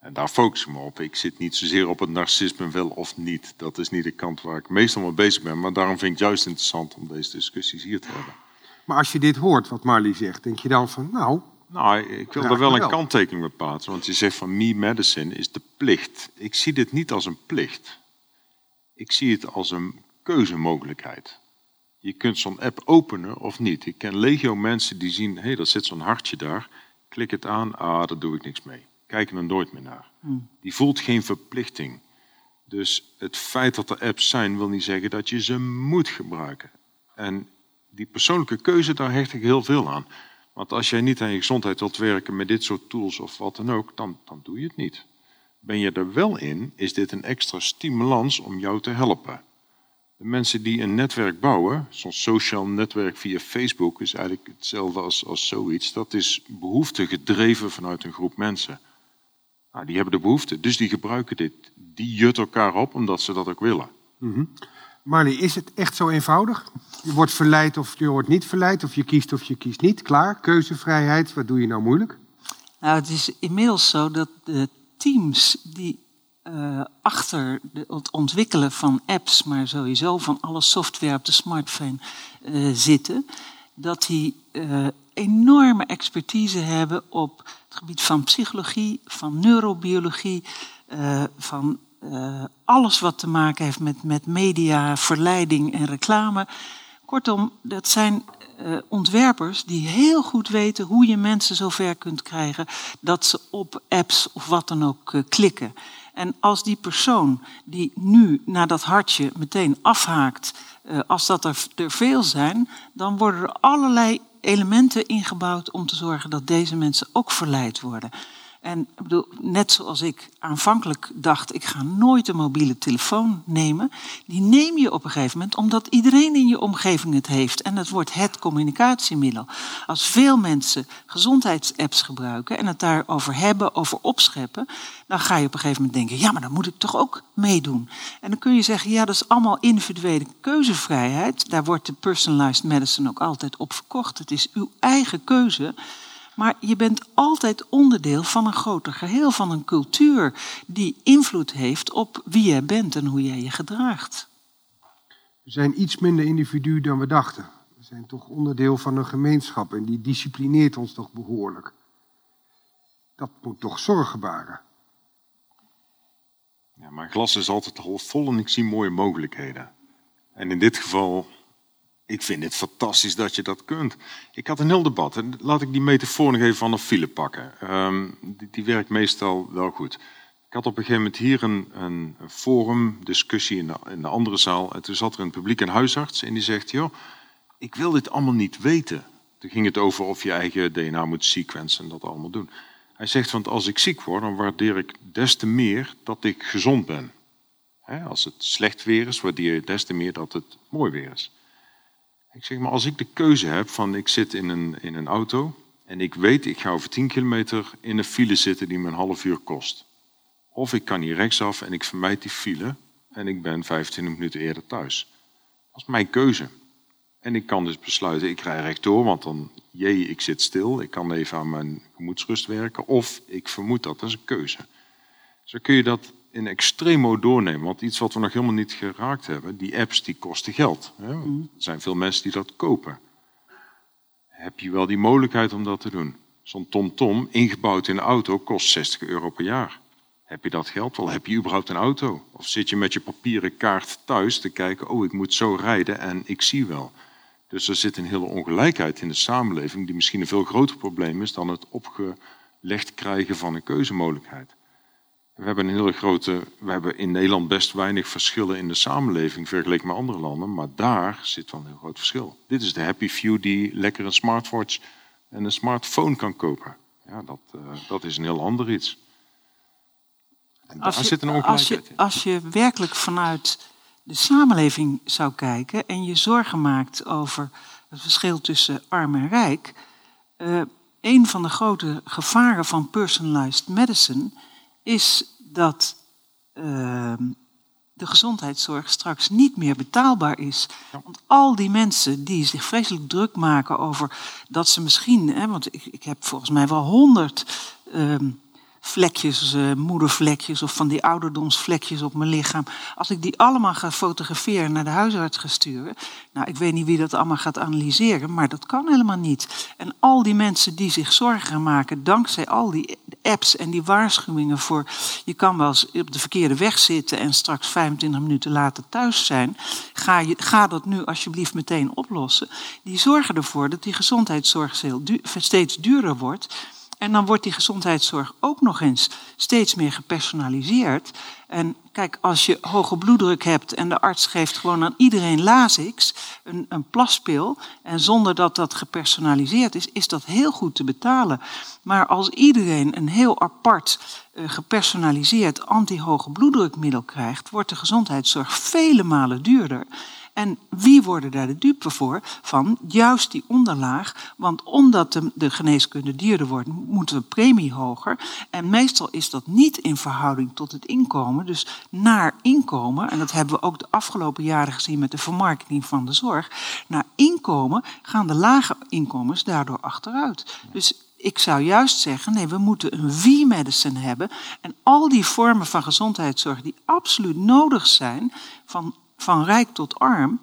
En daar focus ik me op. Ik zit niet zozeer op het narcisme wel of niet. Dat is niet de kant waar ik meestal mee bezig ben. Maar daarom vind ik het juist interessant om deze discussies hier te hebben. Maar als je dit hoort, wat Marley zegt, denk je dan van, nou, Nou, ik wil Ja, er wel een kanttekening bij plaatsen. Want je zegt van me medicine is de plicht. Ik zie dit niet als een plicht. Ik zie het als een keuzemogelijkheid. Je kunt zo'n app openen of niet. Ik ken legio mensen die zien, hé, hey, er zit zo'n hartje daar. Klik het aan, ah, daar doe ik niks mee. Kijk er nooit meer naar. Die voelt geen verplichting. Dus het feit dat er apps zijn, wil niet zeggen dat je ze moet gebruiken. En die persoonlijke keuze, daar hecht ik heel veel aan. Want als jij niet aan je gezondheid wilt werken met dit soort tools of wat dan ook, dan, dan doe je het niet. Ben je er wel in, is dit een extra stimulans om jou te helpen. De mensen die een netwerk bouwen, zo'n sociaal netwerk via Facebook, is eigenlijk hetzelfde als, als zoiets. Dat is behoefte gedreven vanuit een groep mensen. Nou, die hebben de behoefte, dus die gebruiken dit. Die jut elkaar op omdat ze dat ook willen. Marley, is het echt zo eenvoudig? Je wordt verleid of je wordt niet verleid, of je kiest of je kiest niet. Klaar, keuzevrijheid, wat doe je nou moeilijk? Nou, het is inmiddels zo dat de teams die eh, achter het ontwikkelen van apps, maar sowieso van alle software op de smartphone eh, zitten, dat die eh, enorme expertise hebben op het gebied van psychologie, van neurobiologie, van eh, alles wat te maken heeft met, met media, verleiding en reclame. Kortom, dat zijn eh, ontwerpers die heel goed weten hoe je mensen zover kunt krijgen dat ze op apps of wat dan ook eh, klikken. En als die persoon die nu naar dat hartje meteen afhaakt, als dat er, er veel zijn, dan worden er allerlei elementen ingebouwd om te zorgen dat deze mensen ook verleid worden. En ik bedoel, net zoals ik aanvankelijk dacht, ik ga nooit een mobiele telefoon nemen. Die neem je op een gegeven moment omdat iedereen in je omgeving het heeft. En het wordt het communicatiemiddel. Als veel mensen gezondheidsapps gebruiken en het daarover hebben, over opscheppen, dan ga je op een gegeven moment denken, ja, maar dan moet ik toch ook meedoen. En dan kun je zeggen, ja, dat is allemaal individuele keuzevrijheid. Daar wordt de personalized medicine ook altijd op verkocht. Het is uw eigen keuze. Maar je bent altijd onderdeel van een groter geheel, van een cultuur die invloed heeft op wie jij bent en hoe jij je gedraagt. We zijn iets minder individu dan we dachten. We zijn toch onderdeel van een gemeenschap en die disciplineert ons toch behoorlijk. Dat moet toch zorgen baren. Ja, mijn glas is altijd half vol en ik zie mooie mogelijkheden. En in dit geval, ik vind het fantastisch dat je dat kunt. Ik had een heel debat. En laat ik die metafoor nog even van een file pakken. Ehm, die, die werkt meestal wel goed. Ik had op een gegeven moment hier een, een, forum, discussie in de, in de andere zaal. En toen zat er een publiek een huisarts en die zegt... joh, ik wil dit allemaal niet weten. Toen ging het over of je eigen DNA moet sequencen en dat allemaal doen. Hij zegt, want als ik ziek word, dan waardeer ik des te meer dat ik gezond ben. Als het slecht weer is, waardeer je des te meer dat het mooi weer is. Ik zeg, maar als ik de keuze heb van ik zit in een, in een auto en ik weet ik ga over 10 kilometer in een file zitten die me een half uur kost. Of ik kan hier rechtsaf en ik vermijd die file en ik ben 25 minuten eerder thuis. Dat is mijn keuze. En ik kan dus besluiten, ik rij rechtdoor, want dan, jee, ik zit stil. Ik kan even aan mijn gemoedsrust werken. Of ik vermoed dat, dat is een keuze. Zo kun je dat in extremo doornemen. Want iets wat we nog helemaal niet geraakt hebben, die apps die kosten geld. Hè? Er zijn veel mensen die dat kopen. Heb je wel die mogelijkheid om dat te doen? Zo'n TomTom, ingebouwd in een auto, kost 60 euro per jaar. Heb je dat geld wel? Heb je überhaupt een auto? Of zit je met je papieren kaart thuis te kijken, oh, ik moet zo rijden en ik zie wel. Dus er zit een hele ongelijkheid in de samenleving, die misschien een veel groter probleem is dan het opgelegd krijgen van een keuzemogelijkheid. We hebben een hele grote, we hebben in Nederland best weinig verschillen in de samenleving vergeleken met andere landen, maar daar zit wel een heel groot verschil. Dit is de happy few die lekker een smartwatch en een smartphone kan kopen. Ja, dat, uh, dat is een heel ander iets. En Als daar je, zit een als, ongelijkheid je, in. als je werkelijk vanuit de samenleving zou kijken en je zorgen maakt over het verschil tussen arm en rijk, eh, een van de grote gevaren van personalized medicine is dat eh, de gezondheidszorg straks niet meer betaalbaar is. Want al die mensen die zich vreselijk druk maken over dat ze misschien, hè, want ik, ik heb volgens mij wel honderd ehm, vlekjes, eh, moedervlekjes of van die ouderdomsvlekjes op mijn lichaam. Als ik die allemaal ga fotograferen en naar de huisarts ga sturen. Nou, ik weet niet wie dat allemaal gaat analyseren, maar dat kan helemaal niet. En al die mensen die zich zorgen maken dankzij al die apps en die waarschuwingen voor je kan wel eens op de verkeerde weg zitten en straks 25 minuten later thuis zijn. Ga, je, ga dat nu alsjeblieft meteen oplossen. Die zorgen ervoor dat die gezondheidszorg steeds duurder wordt. En dan wordt die gezondheidszorg ook nog eens steeds meer gepersonaliseerd. En kijk, als je hoge bloeddruk hebt en de arts geeft gewoon aan iedereen Lasix, een, een plaspil, en zonder dat dat gepersonaliseerd is, is dat heel goed te betalen. Maar als iedereen een heel apart, eh, gepersonaliseerd anti-hoge bloeddrukmiddel krijgt, wordt de gezondheidszorg vele malen duurder. En wie worden daar de dupe voor? Van juist die onderlaag. Want omdat de, de geneeskunde duurder wordt, moeten we premie hoger. En meestal is dat niet in verhouding tot het inkomen. Dus naar inkomen, en dat hebben we ook de afgelopen jaren gezien met de vermarkting van de zorg. Naar inkomen gaan de lage inkomens daardoor achteruit. Dus ik zou juist zeggen, nee, we moeten een V-medicine hebben. En al die vormen van gezondheidszorg die absoluut nodig zijn, van van rijk tot arm,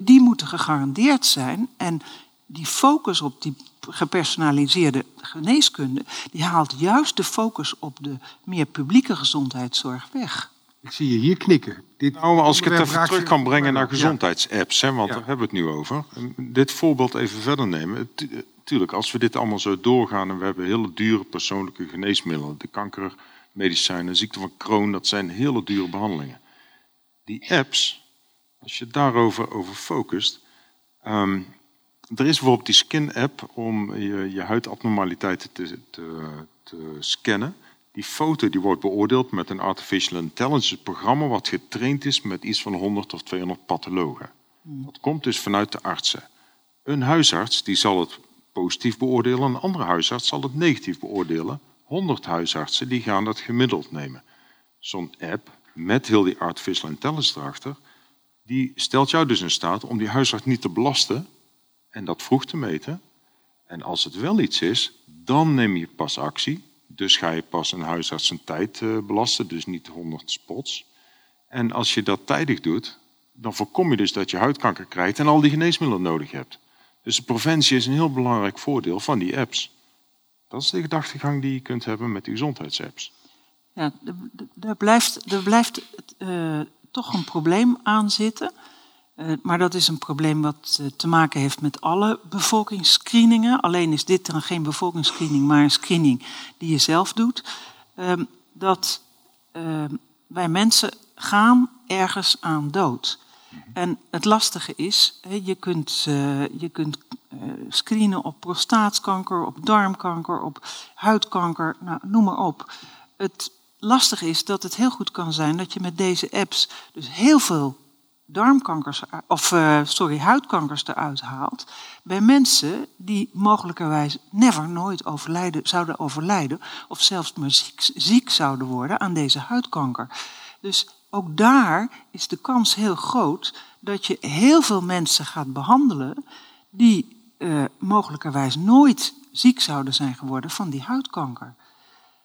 die, moeten gegarandeerd zijn. En die focus op die gepersonaliseerde geneeskunde, die haalt juist de focus op de meer publieke gezondheidszorg weg. Ik zie je hier knikken. Dit Nou, als ik het even terug kan brengen naar gezondheidsapps, hè, want Ja. daar hebben we het nu over. Dit voorbeeld even verder nemen. Eh, Tuurlijk, als we dit allemaal zo doorgaan en we hebben hele dure persoonlijke geneesmiddelen, de kankermedicijnen, ziekte van Crohn, dat zijn hele dure behandelingen. Die apps, als je daarover over focust, ehm, er is bijvoorbeeld die Skin-app om je, je huidabnormaliteiten te, te, te scannen. Die foto die wordt beoordeeld met een artificial intelligence programma wat getraind is met iets van 100 of 200 pathologen. Dat komt dus vanuit de artsen. Een huisarts die zal het positief beoordelen, een andere huisarts zal het negatief beoordelen. 100 huisartsen die gaan dat gemiddeld nemen. Zo'n app met heel die artificial intelligence erachter, die stelt jou dus in staat om die huisarts niet te belasten en dat vroeg te meten. En als het wel iets is, dan neem je pas actie. Dus ga je pas een huisarts zijn tijd eh, belasten, dus niet 100 spots. En als je dat tijdig doet, dan voorkom je dus dat je huidkanker krijgt en al die geneesmiddelen nodig hebt. Dus de preventie is een heel belangrijk voordeel van die apps. Dat is de gedachtegang die je kunt hebben met die gezondheidsapps. Ja, er- blijft, er blijft eh, toch een probleem aan zitten. Eh, maar dat is een probleem wat eh, te maken heeft met alle bevolkingsscreeningen. Alleen is dit dan geen bevolkingsscreening, maar een screening die je zelf doet. Ehm, dat ehm, wij mensen gaan ergens aan dood. En het lastige is, je kunt, eh, je kunt screenen op prostaatkanker, op darmkanker, op huidkanker, nou, noem maar op. Het lastige is dat het heel goed kan zijn dat je met deze apps dus heel veel darmkankers, of eh, sorry, huidkankers eruit haalt bij mensen die mogelijkerwijs never nooit overlijden, zouden overlijden of zelfs maar ziek, ziek zouden worden aan deze huidkanker. Dus ook daar is de kans heel groot dat je heel veel mensen gaat behandelen die uh, mogelijkerwijs nooit ziek zouden zijn geworden van die huidkanker.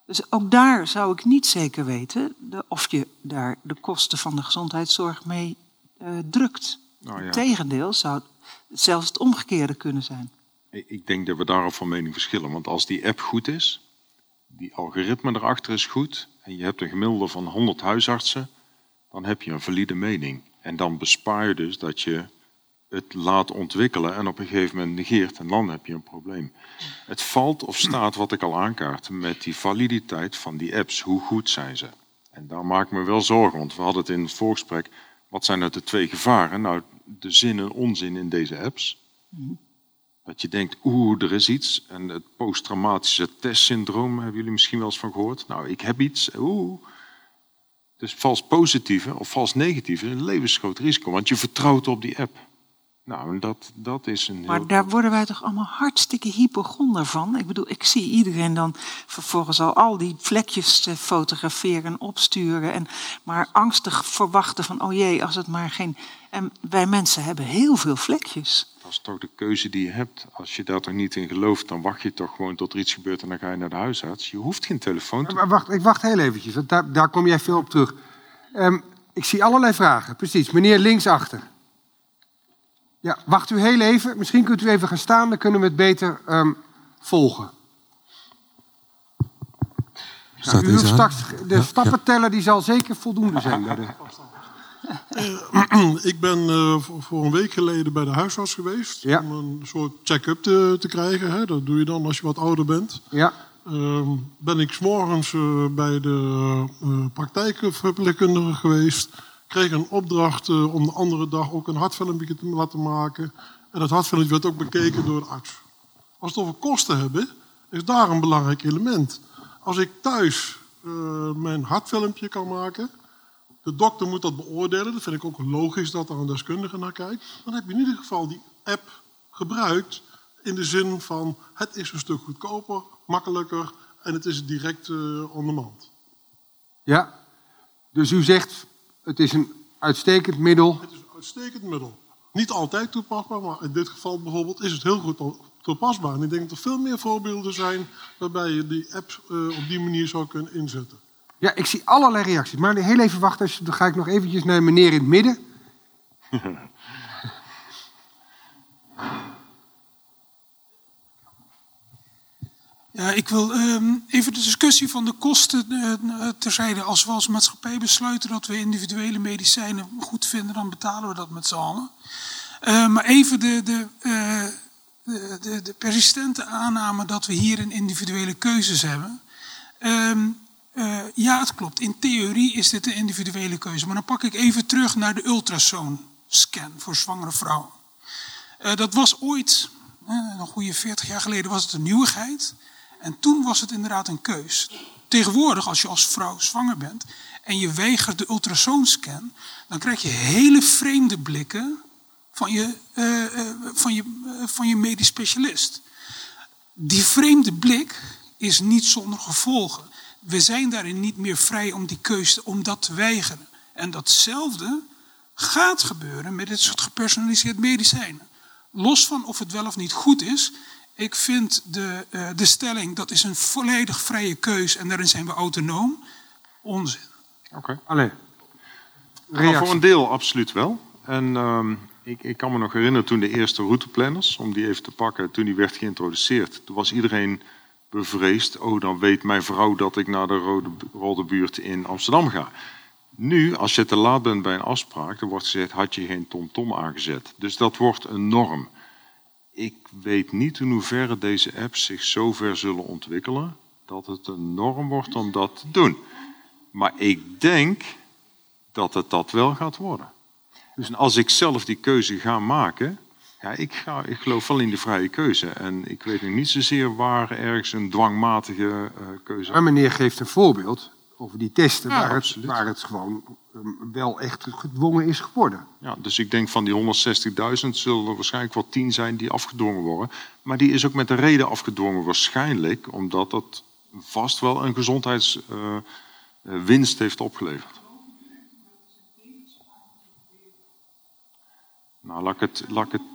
Dus ook daar zou ik niet zeker weten of je daar de kosten van de gezondheidszorg mee uh, drukt. Nou ja. Integendeel zou het zelfs het omgekeerde kunnen zijn. Ik denk dat we daarop van mening verschillen. Want als die app goed is, die algoritme erachter is goed, en je hebt een gemiddelde van 100 huisartsen, dan heb je een valide mening. En dan bespaar je dus dat je het laat ontwikkelen en op een gegeven moment negeert en dan heb je een probleem. Het valt of staat wat ik al aankaart met die validiteit van die apps. Hoe goed zijn ze? En daar maak ik me wel zorgen, want we hadden het in het voorgesprek. Wat zijn nou de twee gevaren? Nou, de zin en onzin in deze apps. Dat je denkt, oeh, er is iets. En het posttraumatische testsyndroom, hebben jullie misschien wel eens van gehoord? Nou, ik heb iets, oeh. Dus vals positieve of vals negatieve is een levensgroot risico, want je vertrouwt op die app. Nou, dat, dat is een. Maar daar worden wij toch allemaal hartstikke hypochonder van? Ik bedoel, ik zie iedereen dan vervolgens al al die vlekjes eh, fotograferen en opsturen. En maar angstig verwachten van, oh jee, als het maar geen. En wij mensen hebben heel veel vlekjes. Dat is toch de keuze die je hebt. Als je daar toch niet in gelooft, dan wacht je toch gewoon tot er iets gebeurt en dan ga je naar de huisarts. Je hoeft geen telefoon te. Maar wacht, ik wacht heel eventjes, want daar, daar kom jij veel op terug. Um, ik zie allerlei vragen, precies. Meneer linksachter. Ja, wacht u heel even. Misschien kunt u even gaan staan, dan kunnen we het beter um, volgen. Nou, u hoeft straks, de ja, stappenteller die zal zeker voldoende zijn. Bij de... Uh, ik ben uh, voor een week geleden bij de huisarts geweest. Ja. Om een soort check-up te, te, krijgen. Hè. Dat doe je dan als je wat ouder bent. Ja. Uh, ben ik s'morgens uh, bij de praktijkverpleegkundige geweest kreeg een opdracht uh, om de andere dag ook een hartfilmpje te laten maken. En dat hartfilmpje werd ook bekeken door de arts. Als we het over kosten hebben, is daar een belangrijk element. Als ik thuis uh, mijn hartfilmpje kan maken, de dokter moet dat beoordelen. Dat vind ik ook logisch dat er een deskundige naar kijkt. Dan heb je in ieder geval die app gebruikt in de zin van het is een stuk goedkoper, makkelijker en het is direct uh, on demand. Ja, dus u zegt het is een uitstekend middel. Het is een uitstekend middel. Niet altijd toepasbaar, maar in dit geval bijvoorbeeld is het heel goed toepasbaar. En ik denk dat er veel meer voorbeelden zijn waarbij je die app uh, op die manier zou kunnen inzetten. Ja, ik zie allerlei reacties. Maar heel even wachten, dan ga ik nog eventjes naar meneer in het midden. Ja, ik wil um, even de discussie van de kosten uh, terzijde. Als we als maatschappij besluiten dat we individuele medicijnen goed vinden, dan betalen we dat met z'n allen. Uh, maar even de, de, uh, de, de, persistente aanname dat we hier een individuele keuzes hebben. Um, ja, het klopt. In theorie is dit een individuele keuze. Maar dan pak ik even terug naar de ultrasoonscan voor zwangere vrouwen. dat was ooit, een goede 40 jaar geleden, was het een nieuwigheid. En toen was het inderdaad een keus. Tegenwoordig, als je als vrouw zwanger bent en je weigert de ultrasoonscan, dan krijg je hele vreemde blikken van je, uh, van je, uh, van je medisch specialist. Die vreemde blik is niet zonder gevolgen. We zijn daarin niet meer vrij om die keuze, om dat te weigeren. En datzelfde gaat gebeuren met dit soort gepersonaliseerd medicijnen. Los van of het wel of niet goed is, ik vind de, uh, de stelling dat is een volledig vrije keus en daarin zijn we autonoom onzin. Oké. Okay. Alleen. Nou, voor een deel absoluut wel. En uh, ik, ik, kan me nog herinneren toen de eerste routeplanners, om die even te pakken, toen die werd geïntroduceerd. Toen was iedereen bevreesd. Oh, dan weet mijn vrouw dat ik naar de Rode, Rode Buurt in Amsterdam ga. Nu, als je te laat bent bij een afspraak, dan wordt gezegd: had je geen TomTom -tom aangezet. Dus dat wordt een norm. Ik weet niet in hoeverre deze apps zich zover zullen ontwikkelen dat het een norm wordt om dat te doen. Maar ik denk dat het dat wel gaat worden. Dus als ik zelf die keuze ga maken, ja, ik, ga, ik geloof wel in de vrije keuze. En ik weet nog niet zozeer waar ergens een dwangmatige uh, keuze. Maar meneer geeft een voorbeeld over die testen, waar, het, waar, het, gewoon Ehm, wel echt gedwongen is geworden. Ja, dus ik denk van die 160.000 zullen er waarschijnlijk wel 10 zijn die afgedwongen worden. Maar die is ook met de reden afgedwongen waarschijnlijk omdat dat vast wel een gezondheidswinst eh, eh, heeft opgeleverd. Nou, laat ik het, laat ik het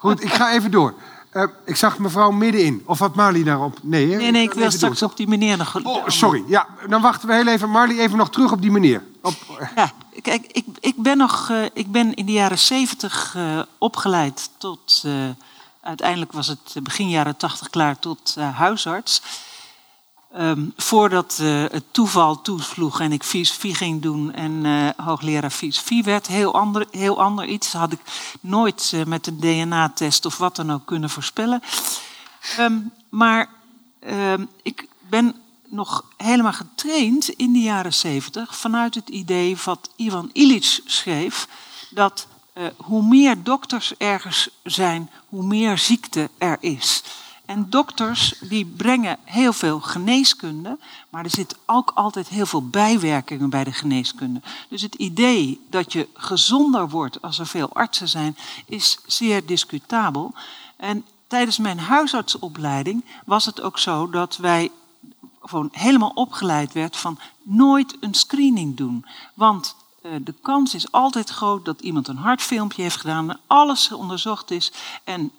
Goed, ik ga even door. Uh, ik zag mevrouw middenin. Of had Marley daarop? Nee, hè? nee, nee ik wil straks op die meneer nog... Oh, sorry. Ja, dan wachten we heel even. Marley, even nog terug op die meneer. Op... Ja, kijk, ik, ik, ben nog, uh, ik ben in de jaren zeventig uh, opgeleid tot... uiteindelijk was het begin jaren tachtig klaar tot huisarts. Um, voordat uh, het toeval toesloeg en ik filosofie ging doen en uh, hoogleraar filosofie werd, heel ander, heel ander iets. Had ik nooit uh, met een DNA-test of wat dan ook kunnen voorspellen. Um, maar um, ik ben nog helemaal getraind in de jaren zeventig vanuit het idee wat Ivan Illich schreef, dat hoe meer dokters ergens zijn, hoe meer ziekte er is. En dokters die brengen heel veel geneeskunde, maar er zitten ook altijd heel veel bijwerkingen bij de geneeskunde. Dus het idee dat je gezonder wordt als er veel artsen zijn, is zeer discutabel. En tijdens mijn huisartsopleiding was het ook zo dat wij gewoon helemaal opgeleid werd van nooit een screening doen. Want uh, de kans is altijd groot dat iemand een hartfilmpje heeft gedaan, en alles onderzocht is en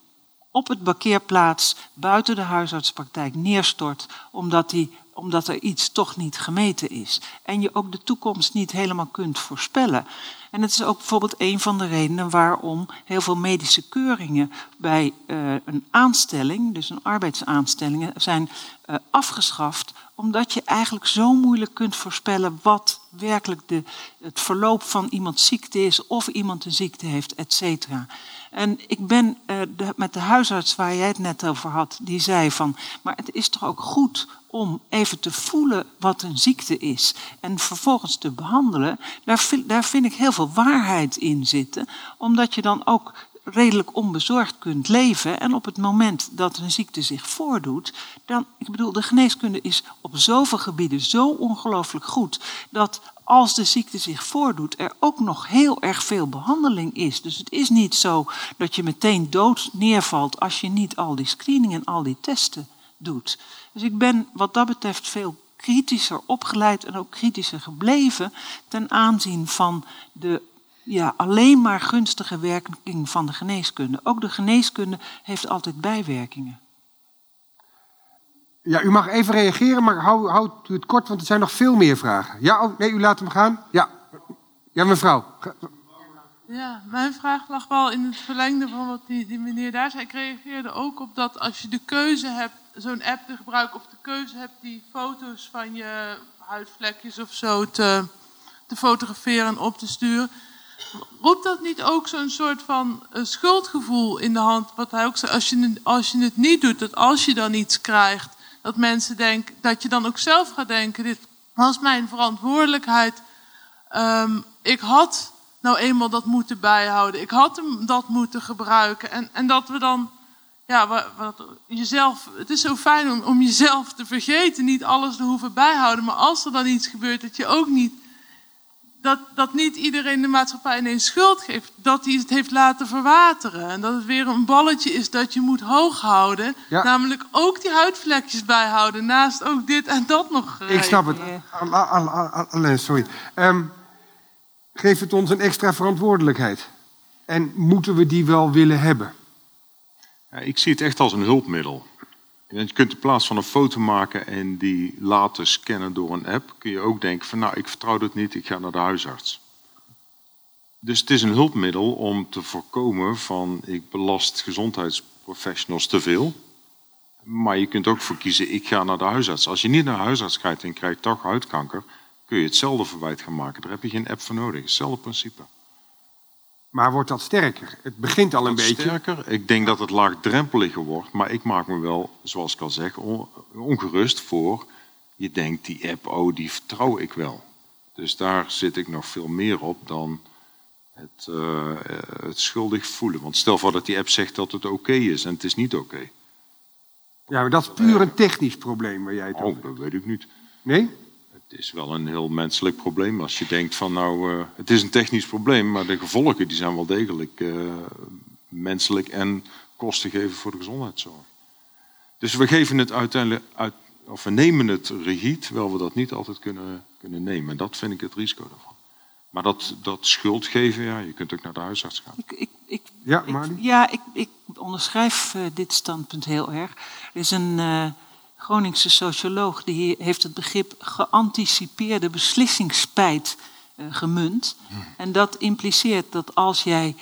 op het parkeerplaats buiten de huisartspraktijk neerstort, omdat, die, omdat er iets toch niet gemeten is. En je ook de toekomst niet helemaal kunt voorspellen. En het is ook bijvoorbeeld een van de redenen waarom heel veel medische keuringen bij uh, een aanstelling, dus een arbeidsaanstelling, zijn uh, afgeschaft, omdat je eigenlijk zo moeilijk kunt voorspellen wat werkelijk de, het verloop van iemands ziekte is, of iemand een ziekte heeft, et cetera. En ik ben de, met de huisarts waar jij het net over had, die zei van, maar het is toch ook goed om even te voelen wat een ziekte is en vervolgens te behandelen. Daar, daar vind ik heel veel waarheid in zitten, omdat je dan ook redelijk onbezorgd kunt leven. En op het moment dat een ziekte zich voordoet, dan, ik bedoel, de geneeskunde is op zoveel gebieden zo ongelooflijk goed, dat als de ziekte zich voordoet, er ook nog heel erg veel behandeling is. Dus het is niet zo dat je meteen dood neervalt als je niet al die screening en al die testen doet. Dus ik ben wat dat betreft veel kritischer opgeleid en ook kritischer gebleven ten aanzien van de ja, alleen maar gunstige werking van de geneeskunde. Ook de geneeskunde heeft altijd bijwerkingen. Ja, u mag even reageren, maar hou, houdt u het kort, want er zijn nog veel meer vragen. Ja, oh, nee, u laat hem gaan. Ja, ja mevrouw. Ja, mijn vraag lag wel in het verlengde van wat die, die meneer daar zei. Ik reageerde ook op dat als je de keuze hebt zo'n app te gebruiken of de keuze hebt die foto's van je huidvlekjes of zo te, te fotograferen en op te sturen. Roept dat niet ook zo'n soort van uh, schuldgevoel in de hand? Wat hij ook zei, als je, als je het niet doet, dat als je dan iets krijgt, dat mensen denken, dat je dan ook zelf gaat denken, dit was mijn verantwoordelijkheid. Um, ik had nou eenmaal dat moeten bijhouden. Ik had hem dat moeten gebruiken. En, en dat we dan, ja, wat, jezelf, het is zo fijn om, om jezelf te vergeten, niet alles te hoeven bijhouden. Maar als er dan iets gebeurt, dat je ook niet dat, dat niet iedereen de maatschappij ineens schuld geeft. Dat hij het heeft laten verwateren. En dat het weer een balletje is dat je moet hoog houden. Namelijk ook die huidvlekjes bijhouden. Naast ook dit en dat nog. Ik snap het. Alleen, sorry. Um, geeft het ons een extra verantwoordelijkheid? En moeten we die wel willen hebben? Ja, ik zie het echt als een hulpmiddel. Je kunt in plaats van een foto maken en die laten scannen door een app, kun je ook denken van nou, ik vertrouw dat niet, ik ga naar de huisarts. Dus het is een hulpmiddel om te voorkomen van ik belast gezondheidsprofessionals te veel. Maar je kunt ook voor kiezen, ik ga naar de huisarts. Als je niet naar de huisarts gaat en krijgt toch huidkanker, kun je hetzelfde verwijt gaan maken. Daar heb je geen app voor nodig. Hetzelfde principe. Maar wordt dat sterker? Het begint al een beetje. Sterker. Ik denk dat het laagdrempeliger wordt. Maar ik maak me wel, zoals ik al zeg, ongerust voor. je denkt, die app, oh, die vertrouw ik wel. Dus daar zit ik nog veel meer op dan het, uh, het schuldig voelen. Want stel voor dat die app zegt dat het oké is en het is niet oké. Ja, maar dat is puur een technisch probleem waar jij het oh, dat weet ik niet. Nee? Het is wel een heel menselijk probleem. Als je denkt van nou, uh, het is een technisch probleem, maar de gevolgen die zijn wel degelijk uh, menselijk en kosten geven voor de gezondheidszorg. Dus we geven het uiteindelijk uit, of we nemen het regie, terwijl we dat niet altijd kunnen, kunnen nemen. En dat vind ik het risico daarvan. Maar dat, dat schuld geven, ja, je kunt ook naar de huisarts gaan. Ik, ik, ik, ja, ik, ja, ik, ik onderschrijf uh, dit standpunt heel erg. Er is een uh, Groningse socioloog die heeft het begrip geanticipeerde beslissingsspijt uh, gemunt. Hmm. En dat impliceert dat als jij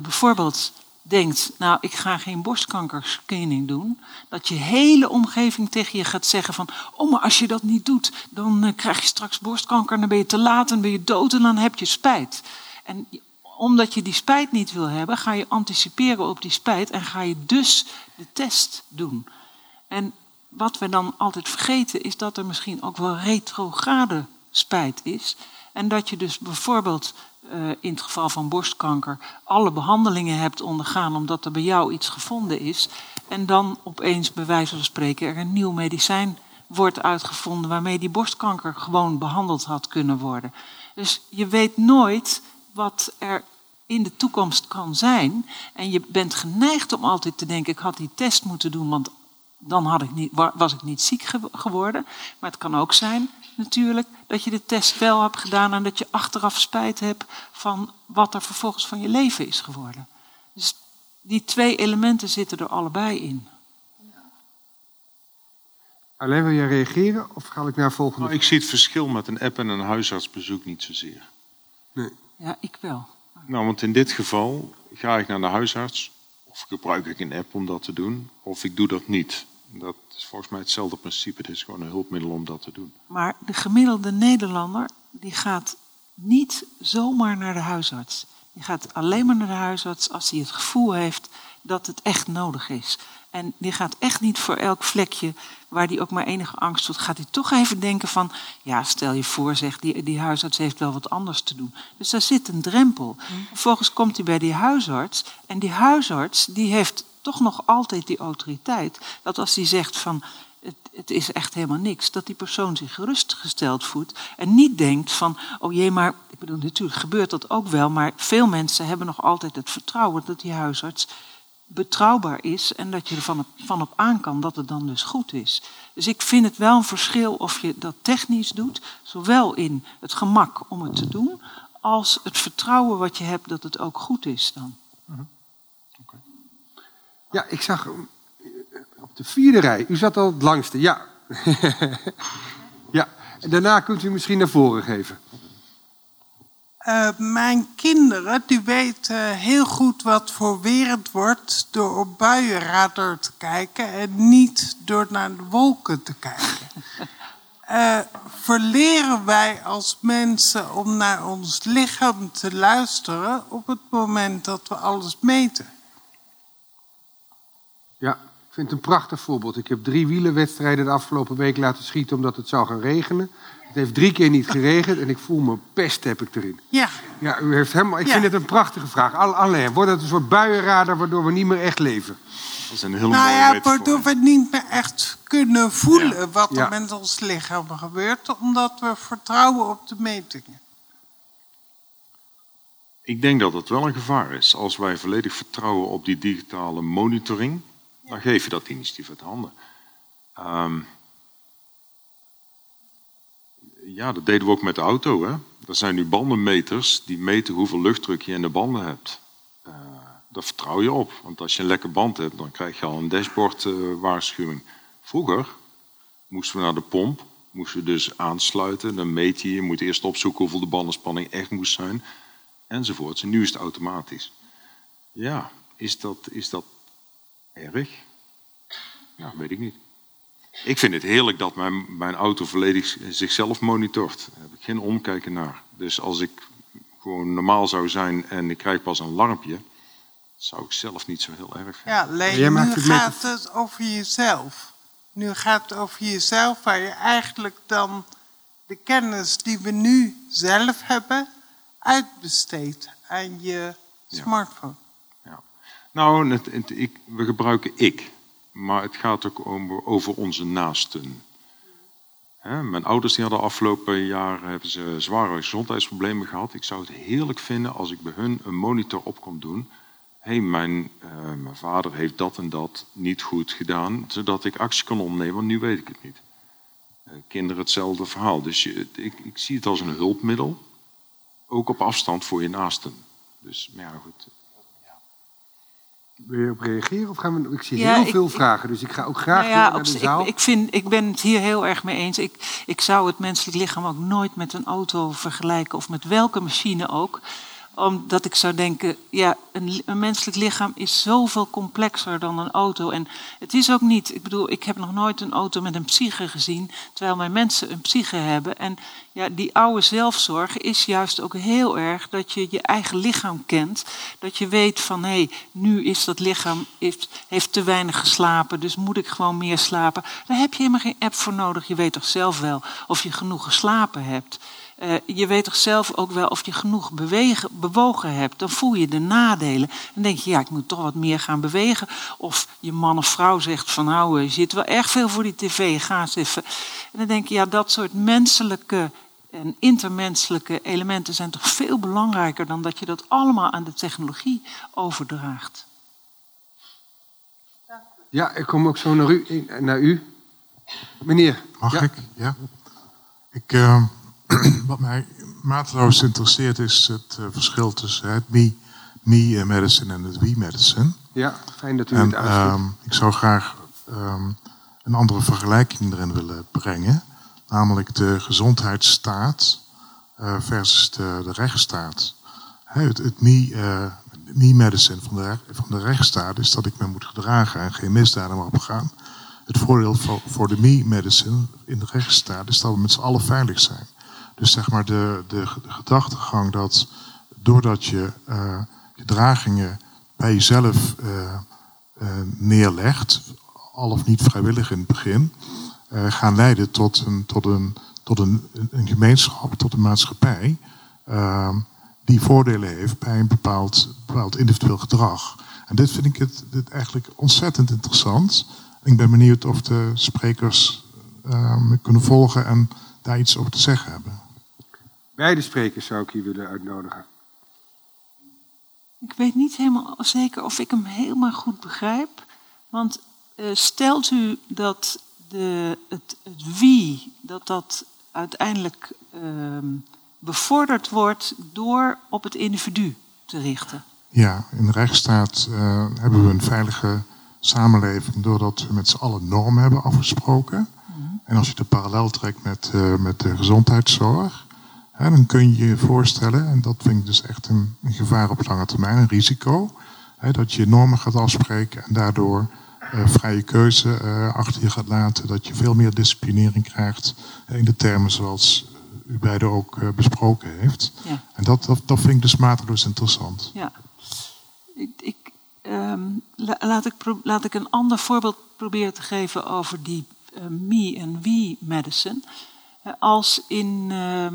bijvoorbeeld denkt, nou ik ga geen borstkankerscreening doen, dat je hele omgeving tegen je gaat zeggen van, oh maar als je dat niet doet, dan uh, krijg je straks borstkanker, dan ben je te laat, dan ben je dood en dan heb je spijt. En omdat je die spijt niet wil hebben, ga je anticiperen op die spijt en ga je dus de test doen. En wat we dan altijd vergeten is dat er misschien ook wel retrograde spijt is. En dat je dus bijvoorbeeld uh, in het geval van borstkanker alle behandelingen hebt ondergaan omdat er bij jou iets gevonden is. En dan opeens, bij wijze van spreken, er een nieuw medicijn wordt uitgevonden waarmee die borstkanker gewoon behandeld had kunnen worden. Dus je weet nooit wat er in de toekomst kan zijn. En je bent geneigd om altijd te denken: ik had die test moeten doen, want dan had ik niet, was ik niet ziek geworden. Maar het kan ook zijn natuurlijk dat je de test wel hebt gedaan en dat je achteraf spijt hebt van wat er vervolgens van je leven is geworden. Dus die twee elementen zitten er allebei in. Alleen wil jij reageren of ga ik naar volgende? Nou, ik zie het verschil met een app en een huisartsbezoek niet zozeer. Nee. Ja, ik wel. Nou, want in dit geval ga ik naar de huisarts gebruik ik een app om dat te doen, of ik doe dat niet. Dat is volgens mij hetzelfde principe. Het is gewoon een hulpmiddel om dat te doen. Maar de gemiddelde Nederlander die gaat niet zomaar naar de huisarts. Die gaat alleen maar naar de huisarts als hij het gevoel heeft dat het echt nodig is. En die gaat echt niet voor elk vlekje waar die ook maar enige angst voelt, gaat hij toch even denken van, ja, stel je voor, zeg, die, die huisarts heeft wel wat anders te doen. Dus daar zit een drempel. Mm. Vervolgens komt hij bij die huisarts en die huisarts die heeft toch nog altijd die autoriteit dat als hij zegt van het, het, is echt helemaal niks, dat die persoon zich gerustgesteld voelt en niet denkt van oh jee, maar ik bedoel natuurlijk gebeurt dat ook wel, maar veel mensen hebben nog altijd het vertrouwen dat die huisarts betrouwbaar is en dat je ervan van op aan kan dat het dan dus goed is. Dus ik vind het wel een verschil of je dat technisch doet, zowel in het gemak om het te doen, als het vertrouwen wat je hebt dat het ook goed is dan. Mhm. Ja, ik zag eh, op de vierde rij. U zat al het langste, ja. ja, daarna kunt u misschien naar voren geven. Uh, mijn kinderen die weten heel goed wat voor weer het wordt door op buienradar te kijken en niet door naar de wolken te kijken. Uh, verleren wij als mensen om naar ons lichaam te luisteren op het moment dat we alles meten? Ja, ik vind het een prachtig voorbeeld. Ik heb drie wielenwedstrijden de afgelopen week laten schieten omdat het zou gaan regenen. Het heeft drie keer niet geregend en ik voel me pest heb ik erin. Ja. Ja, u heeft helemaal, ik vind het een prachtige vraag. Alleen, wordt het een soort buienradar waardoor we niet meer echt leven? Dat is een heel nou ja, waardoor we niet meer echt kunnen voelen wat er met ons lichaam gebeurt, omdat we vertrouwen op de metingen. Ik denk dat het wel een gevaar is als wij volledig vertrouwen op die digitale monitoring dan geef je dat initiatief uit handen. Um, ja, dat deden we ook met de auto. Hè? Er zijn nu bandenmeters die meten hoeveel luchtdruk je in de banden hebt. Uh, daar vertrouw je op. Want als je een lekke band hebt, dan krijg je al een dashboardwaarschuwing. Uh, Vroeger moesten we naar de pomp, moesten we dus aansluiten. Dan meet je, je moet eerst opzoeken hoeveel de bandenspanning echt moest zijn. Enzovoort. En nu is het automatisch. Ja, is dat, is dat erg? Ja, weet ik niet. Ik vind het heerlijk dat mijn, mijn auto volledig zichzelf monitort. Daar heb ik geen omkijken naar. Dus als ik gewoon normaal zou zijn en ik krijg pas een lampje, zou ik zelf niet zo heel erg vinden. Ja, Leen, nu gaat het over jezelf. Nu gaat het over jezelf, waar je eigenlijk dan de kennis die we nu zelf hebben, uitbesteedt aan je smartphone. Ja. Nou, het, ik, we gebruiken ik, maar het gaat ook over onze naasten. mijn ouders die hadden afgelopen jaar hebben ze zware gezondheidsproblemen gehad. Ik zou het heerlijk vinden als ik bij hun een monitor op kon doen. Hé, hey, mijn, uh, mijn vader heeft dat en dat niet goed gedaan, zodat ik actie kon ondernemen, want nu weet ik het niet. Uh, kinderen hetzelfde verhaal. Dus je, ik, ik zie het als een hulpmiddel, ook op afstand voor je naasten. Dus, maar ja, goed. Wil je op reageren? Of gaan we, ik zie heel veel vragen, dus ik ga ook graag nou ja, naar de zaal. Ik, ik, vind, ik ben het hier heel erg mee eens. Ik, ik zou het menselijk lichaam ook nooit met een auto vergelijken... of met welke machine ook omdat ik zou denken, ja, een, menselijk lichaam is zoveel complexer dan een auto. En het is ook niet, ik bedoel, ik heb nog nooit een auto met een psyche gezien, terwijl mijn mensen een psyche hebben. En ja, die oude zelfzorg is juist ook heel erg dat je je eigen lichaam kent. Dat je weet van, hé, hey, nu is dat lichaam, heeft, heeft te weinig geslapen, dus moet ik gewoon meer slapen. Daar heb je helemaal geen app voor nodig. Je weet toch zelf wel of je genoeg geslapen hebt. Uh, je weet toch zelf ook wel of je genoeg bewegen, bewogen hebt. Dan voel je de nadelen. En denk je, ja, ik moet toch wat meer gaan bewegen. Of je man of vrouw zegt van, nou, je zit wel erg veel voor die tv, ga eens even. En dan denk je, ja, dat soort menselijke en intermenselijke elementen zijn toch veel belangrijker dan dat je dat allemaal aan de technologie overdraagt. Ja, ik kom ook zo naar u. Naar u. Meneer. Mag ik? Ja. Ik, uh, wat mij mateloos interesseert is het uh, verschil tussen het me, me medicine en het we medicine. Ja, fijn dat u en, het. Um, ik zou graag um, een andere vergelijking erin willen brengen. Namelijk de gezondheidsstaat uh, versus de, de rechtsstaat. het, het me, uh, me medicine van de, van de rechtsstaat is dat ik me moet gedragen en geen misdaden mag begaan. Het voordeel voor, voor de me medicine in de rechtsstaat is dat we met z'n allen veilig zijn. Dus zeg maar de, de, gedachtegang dat doordat je uh, gedragingen bij jezelf uh, uh, neerlegt, al of niet vrijwillig in het begin, gaan leiden tot een, tot een, tot een, een gemeenschap, tot een maatschappij, die voordelen heeft bij een bepaald, bepaald individueel gedrag. En dit vind ik het, eigenlijk ontzettend interessant. Ik ben benieuwd of de sprekers me kunnen volgen en daar iets over te zeggen hebben. Beide sprekers zou ik hier willen uitnodigen. Ik weet niet helemaal zeker of ik hem helemaal goed begrijp. Want uh, stelt u dat de, het, het, wie, dat dat uiteindelijk uh, bevorderd wordt door op het individu te richten? Ja, in de rechtsstaat uh, hebben we een veilige samenleving doordat we met z'n allen normen hebben afgesproken. Mm -hmm. En als je de parallel trekt met, uh, met de gezondheidszorg, dan kun je je voorstellen, en dat vind ik dus echt een, een gevaar op lange termijn, een risico, dat je normen gaat afspreken en daardoor uh, vrije keuze uh, achter je gaat laten, dat je veel meer disciplinering krijgt in de termen zoals u beiden ook uh, besproken heeft. Ja. En dat, dat, dat vind ik dus mateloos interessant. Ja. Ik, ik, um, la, laat, ik laat ik een ander voorbeeld proberen te geven over die me en we medicine. Als in ehm,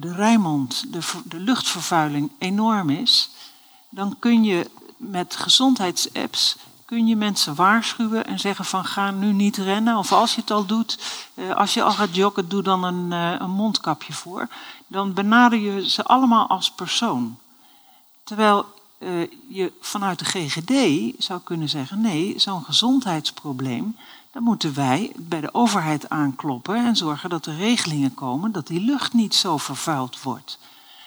de Rijnmond de, de luchtvervuiling enorm is, dan kun je met gezondheidsapps kun je mensen waarschuwen en zeggen van ga nu niet rennen. Of als je het al doet, eh, als je al gaat joggen, doe dan een, eh, een mondkapje voor. Dan benader je ze allemaal als persoon. Terwijl uh, je vanuit de GGD zou kunnen zeggen, nee, zo'n gezondheidsprobleem, dan moeten wij bij de overheid aankloppen en zorgen dat er regelingen komen dat die lucht niet zo vervuild wordt.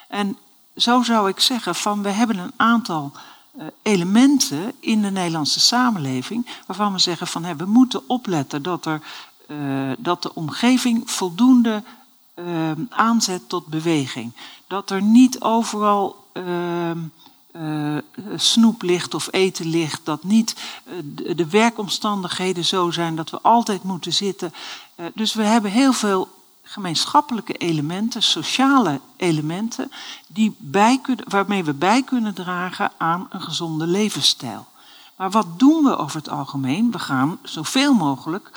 En zo zou ik zeggen van we hebben een aantal uh, elementen in de Nederlandse samenleving waarvan we zeggen van we moeten opletten dat, er, uh, dat de omgeving voldoende uh, aanzet tot beweging. Dat er niet overal uh, snoep ligt of eten ligt, dat niet uh, de werkomstandigheden zo zijn dat we altijd moeten zitten. Dus we hebben heel veel gemeenschappelijke elementen, sociale elementen, die bij kunnen, waarmee we bij kunnen dragen aan een gezonde levensstijl. Maar wat doen we over het algemeen? We gaan zoveel mogelijk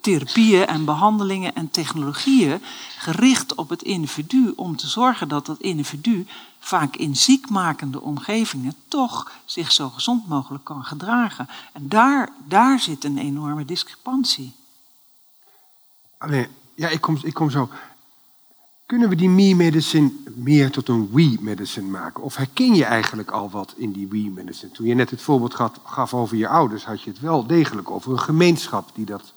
therapieën en behandelingen en technologieën gericht op het individu om te zorgen dat dat individu vaak in ziekmakende omgevingen toch zich zo gezond mogelijk kan gedragen. En daar, daar zit een enorme discrepantie. Allee, ja, ik kom, ik kom zo. Kunnen we die me-medicine meer tot een we-medicine maken? Of herken je eigenlijk al wat in die we-medicine? Toen je net het voorbeeld gaf, gaf over je ouders, had je het wel degelijk over een gemeenschap die dat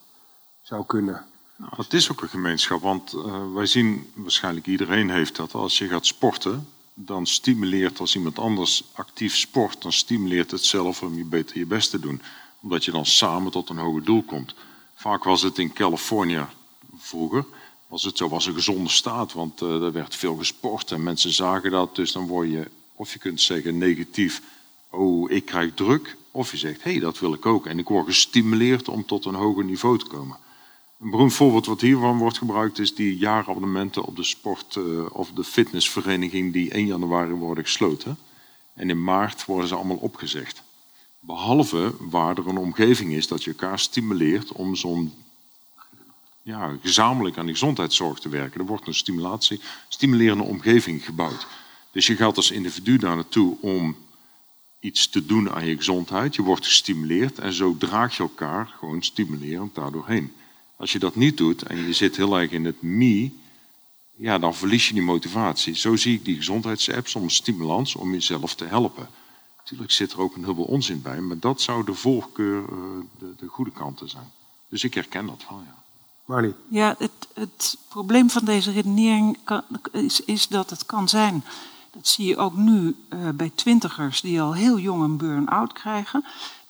zou kunnen. Nou, het is ook een gemeenschap, want uh, wij zien, waarschijnlijk iedereen heeft dat, als je gaat sporten, dan stimuleert als iemand anders actief sport, dan stimuleert het zelf om je beter je best te doen. Omdat je dan samen tot een hoger doel komt. Vaak was het in Californië vroeger, was het zo, was een gezonde staat, want uh, er werd veel gesport en mensen zagen dat. Dus dan word je, of je kunt zeggen negatief, oh ik krijg druk. Of je zegt, hé hey, dat wil ik ook. En ik word gestimuleerd om tot een hoger niveau te komen. Een beroemd voorbeeld wat hiervan wordt gebruikt is die jaarabonnementen op de sport- uh, of de fitnessvereniging die 1 januari worden gesloten. En in maart worden ze allemaal opgezegd. Behalve waar er een omgeving is dat je elkaar stimuleert om zo'n ja, gezamenlijk aan de gezondheidszorg te werken. Er wordt een stimulatie, stimulerende omgeving gebouwd. Dus je gaat als individu daar naartoe om iets te doen aan je gezondheid. Je wordt gestimuleerd en zo draag je elkaar gewoon stimulerend daardoorheen. Als je dat niet doet en je zit heel erg in het me, ja, dan verlies je die motivatie. Zo zie ik die gezondheidsapps om stimulans om jezelf te helpen. Natuurlijk zit er ook een heel onzin bij, maar dat zou de voorkeur, eh, de, de goede kanten zijn. Dus ik herken dat wel, ja. Marlie. Ja, het, het probleem van deze redenering kan, is, is, dat het kan zijn. Dat zie je ook nu uh, bij twintigers die al heel jong een burn-out krijgen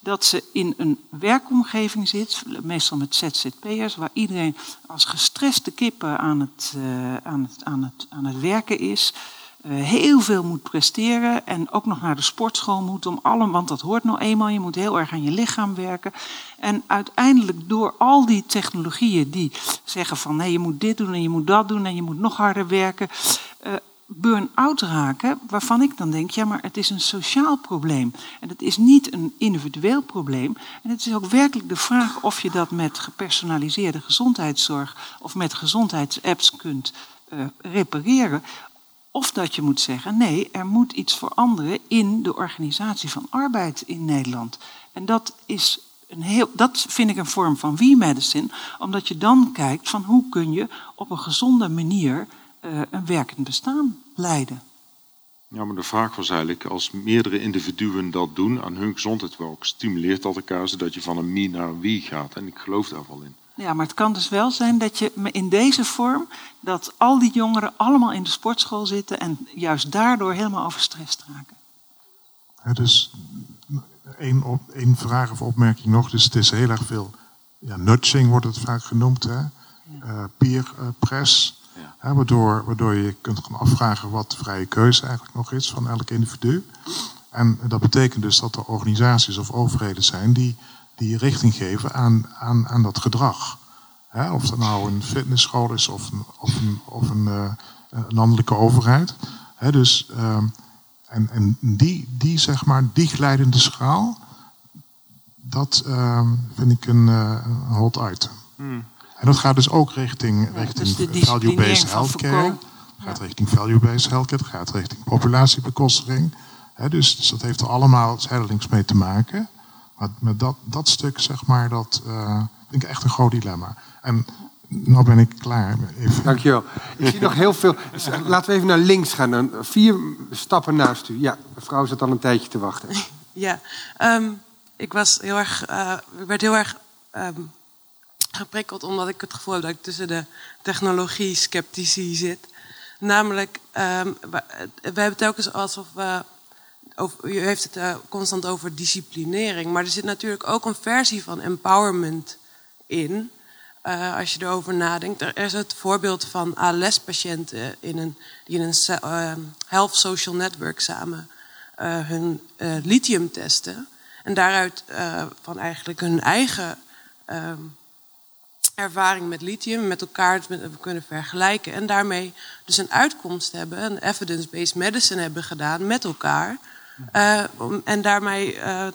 dat ze in een werkomgeving zit, meestal met ZZP'ers, waar iedereen als gestreste kippen aan het, uh, aan het, aan het, aan het werken is. Uh, heel veel moet presteren en ook nog naar de sportschool moet om allemaal, want dat hoort nou eenmaal, je moet heel erg aan je lichaam werken. En uiteindelijk door al die technologieën die zeggen van nee, je moet dit doen en je moet dat doen en je moet nog harder werken, uh, burn-out raken, waarvan ik dan denk, ja, maar het is een sociaal probleem. En het is niet een individueel probleem. En het is ook werkelijk de vraag of je dat met gepersonaliseerde gezondheidszorg of met gezondheidsapps kunt uh, repareren. Of dat je moet zeggen, nee, er moet iets veranderen in de organisatie van arbeid in Nederland. En dat is een heel, dat vind ik een vorm van we-medicine, omdat je dan kijkt van hoe kun je op een gezonde manier uh, een werkend bestaan leiden. Ja, maar de vraag was eigenlijk, als meerdere individuen dat doen aan hun gezondheidswerk, stimuleert dat elkaar zodat je van een me naar een wie gaat. En ik geloof daar wel in. Ja, maar het kan dus wel zijn dat je in deze vorm, dat al die jongeren allemaal in de sportschool zitten en juist daardoor helemaal overstrest raken. Ja, dus één, op, één vraag of opmerking nog. Dus het is heel erg veel, ja, nudging wordt het vaak genoemd, hè? Ja. Uh, peer uh, press. Waardoor, waardoor je kunt gaan afvragen wat de vrije keuze eigenlijk nog is van elk individu. En dat betekent dus dat er organisaties of overheden zijn die, die richting geven aan, aan, aan dat gedrag. of dat nou een fitnessschool is of een, of een, of een, een landelijke overheid. dus, uh, en en die, die, zeg maar, die glijdende schaal, dat uh, vind ik een, een hot item. Hmm. En dat gaat dus ook richting, richting dus value-based healthcare. gaat richting value-based healthcare. Het gaat richting populatiebekostiging. dus, dus, dat heeft er allemaal zijdelings mee te maken. Maar met dat, dat stuk, zeg maar, dat uh, vind ik echt een groot dilemma. En nou ben ik klaar. Even. Dankjewel. Ik zie nog heel veel. Laten we even naar links gaan. Dan vier stappen naast u. Ja, mevrouw zat al een tijdje te wachten. Ja, um, ik was heel erg. Uh, ik werd heel erg. Um, geprikkeld omdat ik het gevoel heb dat ik tussen de technologie-sceptici zit. Namelijk, um, we, hebben telkens alsof we. U heeft het uh, constant over disciplinering, maar er zit natuurlijk ook een versie van empowerment in. Uh, als je erover nadenkt. Er is het voorbeeld van ALS-patiënten in een, die in een uh, health social network samen uh, hun lithium testen. En daaruit van eigenlijk hun eigen ehm, ervaring met lithium met elkaar kunnen vergelijken. En daarmee dus een uitkomst hebben, een evidence-based medicine hebben gedaan met elkaar. Uh, en daarmee uh,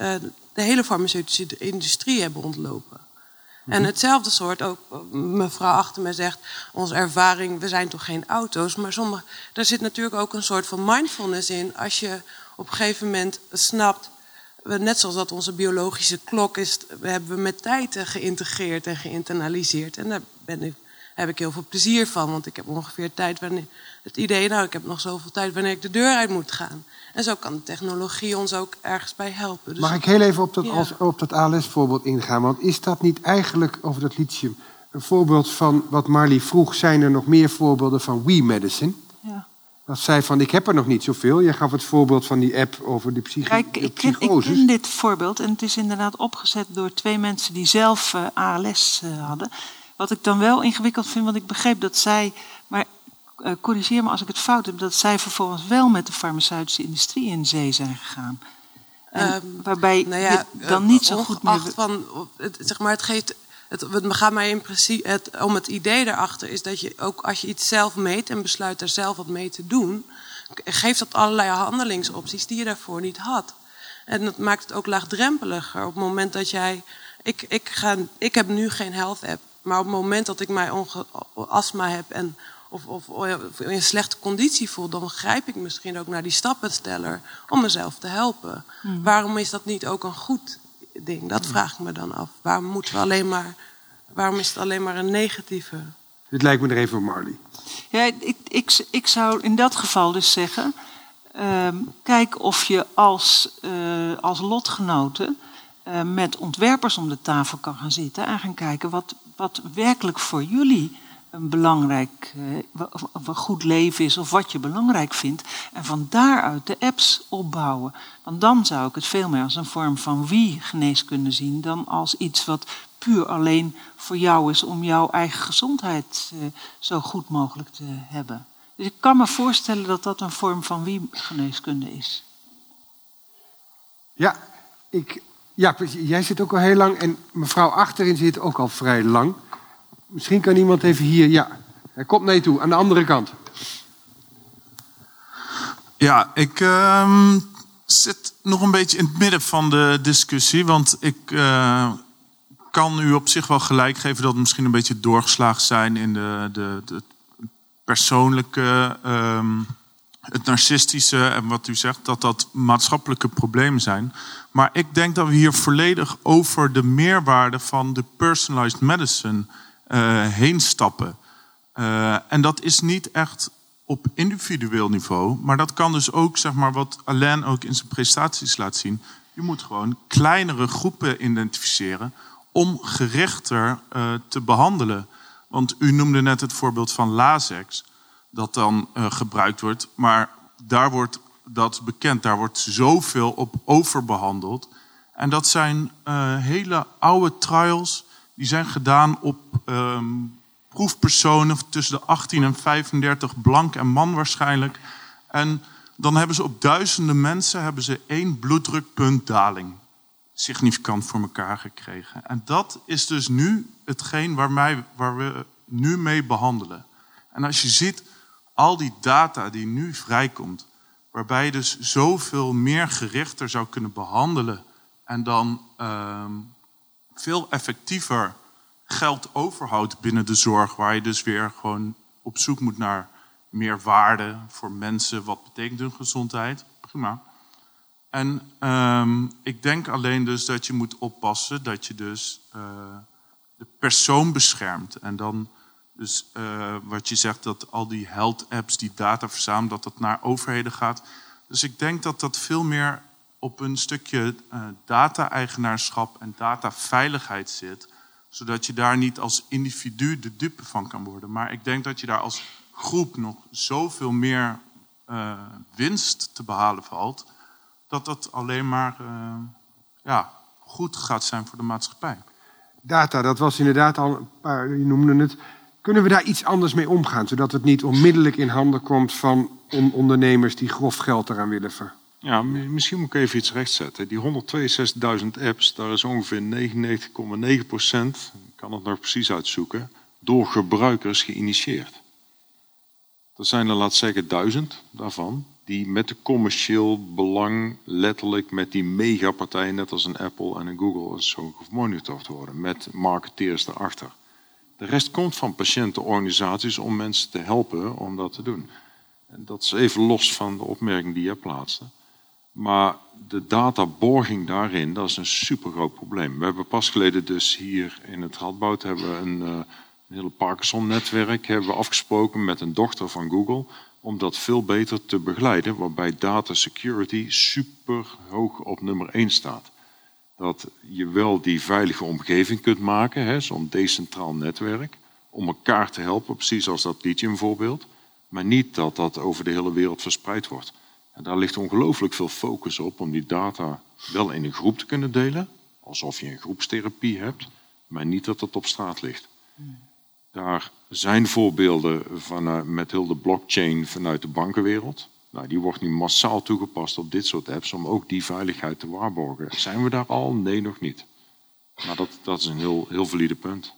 uh, de hele farmaceutische industrie hebben ontlopen. En mhm. hetzelfde soort, ook mevrouw achter me zegt, onze ervaring, we zijn toch geen auto's. Maar sommige, daar zit natuurlijk ook een soort van mindfulness in. Als je op een gegeven moment snapt, net zoals dat onze biologische klok is, hebben we met tijd geïntegreerd en geïnternaliseerd. En daar ben ik, heb ik heel veel plezier van, want ik heb ongeveer tijd wanneer het idee, nou, ik heb nog zoveel tijd wanneer ik de deur uit moet gaan. En zo kan de technologie ons ook ergens bij helpen. Dus Mag ik heel even op dat, als, op dat ALS-voorbeeld ingaan? Want is dat niet eigenlijk, over dat lithium, een voorbeeld van wat Marley vroeg... zijn er nog meer voorbeelden van we-medicine? Dat zei van, ik heb er nog niet zoveel. Je gaf het voorbeeld van die app over die psychi Kijk, ik ken, ik ken dit voorbeeld en het is inderdaad opgezet door twee mensen... die zelf uh, eh, ALS uh, eh, hadden. Wat ik dan wel ingewikkeld vind, want ik begreep dat zij... maar uh, corrigeer me als ik het fout heb, dat zij vervolgens wel met de farmaceutische industrie in zee zijn gegaan. En, um, waarbij nou ja, je dan niet zo goed meer... Van, het, zeg maar, het geeft... Het, het gaat mij in principe het, om het idee daarachter is dat je ook als je iets zelf meet en besluit er zelf wat mee te doen, geeft dat allerlei handelingsopties die je daarvoor niet had. En dat maakt het ook laagdrempeliger. Op het moment dat jij. Ik, ik, ga, ik heb nu geen health app. Maar op het moment dat ik mij astma heb en of, of, in een slechte conditie voel, dan grijp ik misschien ook naar die stappensteller om mezelf te helpen. Hmm. Waarom is dat niet ook een goed ding? Dat vraag ik me dan af. Waarom moeten we alleen maar, waarom is het alleen maar een negatieve? Dit lijkt me er even op Marley. Ja, ik, ik, ik zou in dat geval dus zeggen. Ehm, kijk of je als, uh, als lotgenoten uh, met ontwerpers om de tafel kan gaan zitten en gaan kijken wat, wat werkelijk voor jullie een belangrijk, of een goed leven is of wat je belangrijk vindt. En van daaruit de apps opbouwen. Want dan zou ik het veel meer als een vorm van wie-geneeskunde zien dan als iets wat puur alleen voor jou is om jouw eigen gezondheid uh, zo goed mogelijk te hebben. Dus ik kan me voorstellen dat dat een vorm van wie-geneeskunde is. Ja, ik, ja, jij zit ook al heel lang en mevrouw achterin zit ook al vrij lang. Misschien kan iemand even hier. Ja, hij komt je toe, aan de andere kant. Ja, ik uh, zit nog een beetje in het midden van de discussie. Want ik uh, kan u op zich wel gelijk geven dat het misschien een beetje doorgeslagen zijn in de, de, de persoonlijke, um, het narcistische en wat u zegt, dat dat maatschappelijke problemen zijn. Maar ik denk dat we hier volledig over de meerwaarde van de personalized medicine uh, heen stappen. Uh, en dat is niet echt op individueel niveau, maar dat kan dus ook, zeg maar, wat Alain ook in zijn prestaties laat zien. Je moet gewoon kleinere groepen identificeren om gerichter uh, te behandelen. Want u noemde net het voorbeeld van Lasex, dat dan gebruikt wordt, maar daar wordt dat bekend, daar wordt zoveel op overbehandeld. En dat zijn hele oude trials die zijn gedaan op um, proefpersonen tussen de 18 en 35, blank en man waarschijnlijk. En dan hebben ze op duizenden mensen hebben ze één bloeddrukpuntdaling significant voor elkaar gekregen. En dat is dus nu hetgeen waar, mij, waar we nu mee behandelen. En als je ziet al die data die nu vrijkomt, waarbij je dus zoveel meer gerichter zou kunnen behandelen en dan um, veel effectiever geld overhoudt binnen de zorg, waar je dus weer gewoon op zoek moet naar meer waarde voor mensen. Wat betekent hun gezondheid? Prima. En um, ik denk alleen dus dat je moet oppassen dat je dus uh, de persoon beschermt. En dan dus uh, wat je zegt dat al die health apps die data verzamelen, dat dat naar overheden gaat. Dus ik denk dat dat veel meer op een stukje uh, data-eigenaarschap en dataveiligheid zit. Zodat je daar niet als individu de dupe van kan worden. Maar ik denk dat je daar als groep nog zoveel meer uh, winst te behalen valt. Dat dat alleen maar uh, ja, goed gaat zijn voor de maatschappij. Data, dat was inderdaad al een paar, je noemde het. Kunnen we daar iets anders mee omgaan, zodat het niet onmiddellijk in handen komt van ondernemers die grof geld eraan willen ver, ja, misschien moet ik even iets rechtzetten. Die 162.000 apps, daar is ongeveer 99,9 procent, ik kan het nog precies uitzoeken, door gebruikers geïnitieerd. Er zijn er, laat zeggen, duizend daarvan die met de commercieel belang letterlijk met die megapartijen, net als een Apple en een Google, zo gemonitord worden. Met marketeers erachter. De rest komt van patiëntenorganisaties om mensen te helpen om dat te doen. En dat is even los van de opmerking die je plaatste. Maar de databorging daarin, dat is een supergroot probleem. We hebben pas geleden dus hier in het Radboud hebben we een, uh, een hele Parkinson-netwerk hebben we afgesproken met een dochter van Google om dat veel beter te begeleiden, waarbij data security super hoog op nummer 1 staat. Dat je wel die veilige omgeving kunt maken, zo'n decentraal netwerk, om elkaar te helpen, precies als dat lithium voorbeeld, maar niet dat dat over de hele wereld verspreid wordt. En daar ligt ongelooflijk veel focus op om die data wel in een groep te kunnen delen, alsof je een groepstherapie hebt, maar niet dat het op straat ligt. Daar zijn voorbeelden van, uh, met heel de blockchain vanuit de bankenwereld. Nou, die wordt nu massaal toegepast op dit soort apps om ook die veiligheid te waarborgen. Zijn we daar al? Nee, nog niet. Maar dat, dat is een heel, heel valide punt.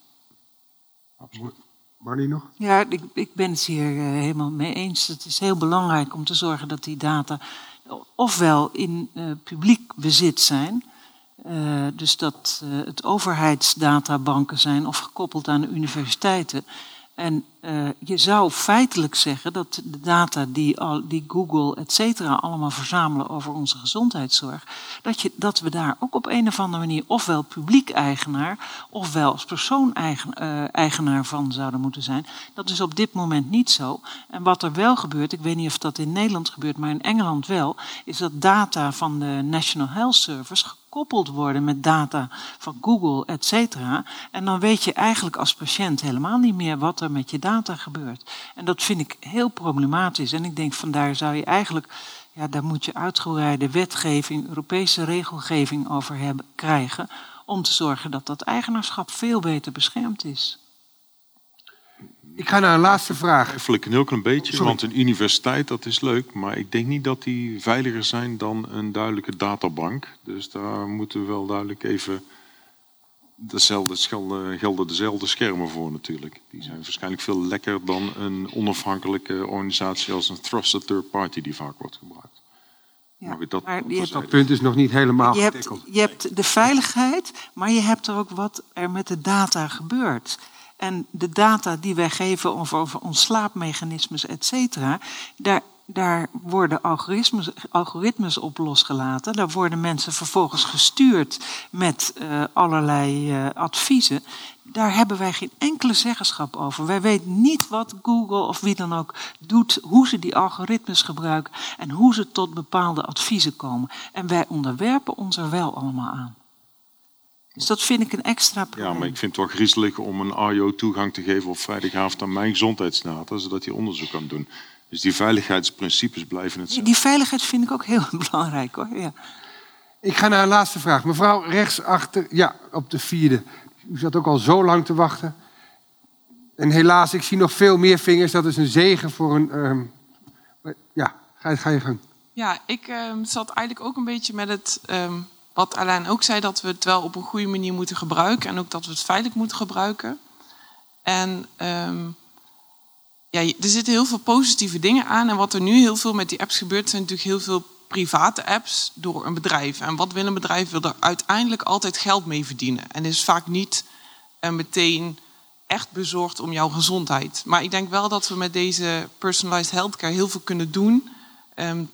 Absoluut. Marnie nog? Ja, ik, ik ben het hier uh, helemaal mee eens. Het is heel belangrijk om te zorgen dat die data ofwel in uh, publiek bezit zijn, uh, dus dat het overheidsdatabanken zijn of gekoppeld aan de universiteiten. En uh, je zou feitelijk zeggen dat de data die, al, die Google et cetera allemaal verzamelen over onze gezondheidszorg, dat, je, dat we daar ook op een of andere manier ofwel publiek eigenaar ofwel als persoon eigen, uh, eigenaar van zouden moeten zijn. Dat is op dit moment niet zo. En wat er wel gebeurt, ik weet niet of dat in Nederland gebeurt, maar in Engeland wel, is dat data van de National Health Service gekoppeld worden met data van Google, et cetera. En dan weet je eigenlijk als patiënt helemaal niet meer wat er met je data gebeurt. En dat vind ik heel problematisch. En ik denk vandaar zou je eigenlijk, ja, daar moet je uitgebreide wetgeving, Europese regelgeving over hebben, krijgen. Om te zorgen dat dat eigenaarschap veel beter beschermd is. Ik ga naar een laatste vraag. Eigenlijk een heel klein beetje, want een universiteit dat is leuk, maar ik denk niet dat die veiliger zijn dan een duidelijke databank. Dus daar moeten we wel duidelijk even dezelfde gelden, gelden dezelfde schermen voor natuurlijk. Die zijn waarschijnlijk veel lekker dan een onafhankelijke organisatie als een trusted third party die vaak wordt gebruikt. Ja, dat, maar hebt, dat punt is nog niet helemaal je hebt, je hebt de veiligheid, maar je hebt er ook wat er met de data gebeurt. En de data die wij geven over, over ons slaapmechanismes, et cetera, daar, daar worden algoritmes, algoritmes op losgelaten. Daar worden mensen vervolgens gestuurd met uh, allerlei uh, adviezen. Daar hebben wij geen enkele zeggenschap over. Wij weten niet wat Google of wie dan ook doet, hoe ze die algoritmes gebruiken en hoe ze tot bepaalde adviezen komen. En wij onderwerpen ons er wel allemaal aan. Dus dat vind ik een extra probleem. Ja, maar ik vind het wel griezelig om een AIO toegang te geven op vrijdagavond aan mijn gezondheidsdata, zodat hij onderzoek kan doen. Dus die veiligheidsprincipes blijven hetzelfde. Die veiligheid vind ik ook heel belangrijk hoor. Ja. Ik ga naar een laatste vraag. Mevrouw rechtsachter, ja, op de vierde. U zat ook al zo lang te wachten. En helaas, ik zie nog veel meer vingers. Dat is een zegen voor een. Um, ja, ga, ga, je gang. Ja, ik um, zat eigenlijk ook een beetje met het. Um, wat Alain ook zei, dat we het wel op een goede manier moeten gebruiken. En ook dat we het veilig moeten gebruiken. En ja, er zitten heel veel positieve dingen aan. En wat er nu heel veel met die apps gebeurt, zijn natuurlijk heel veel private apps door een bedrijf. En wat wil een bedrijf? Wil er uiteindelijk altijd geld mee verdienen. En is vaak niet uh, meteen echt bezorgd om jouw gezondheid. Maar ik denk wel dat we met deze personalized healthcare heel veel kunnen doen. Um,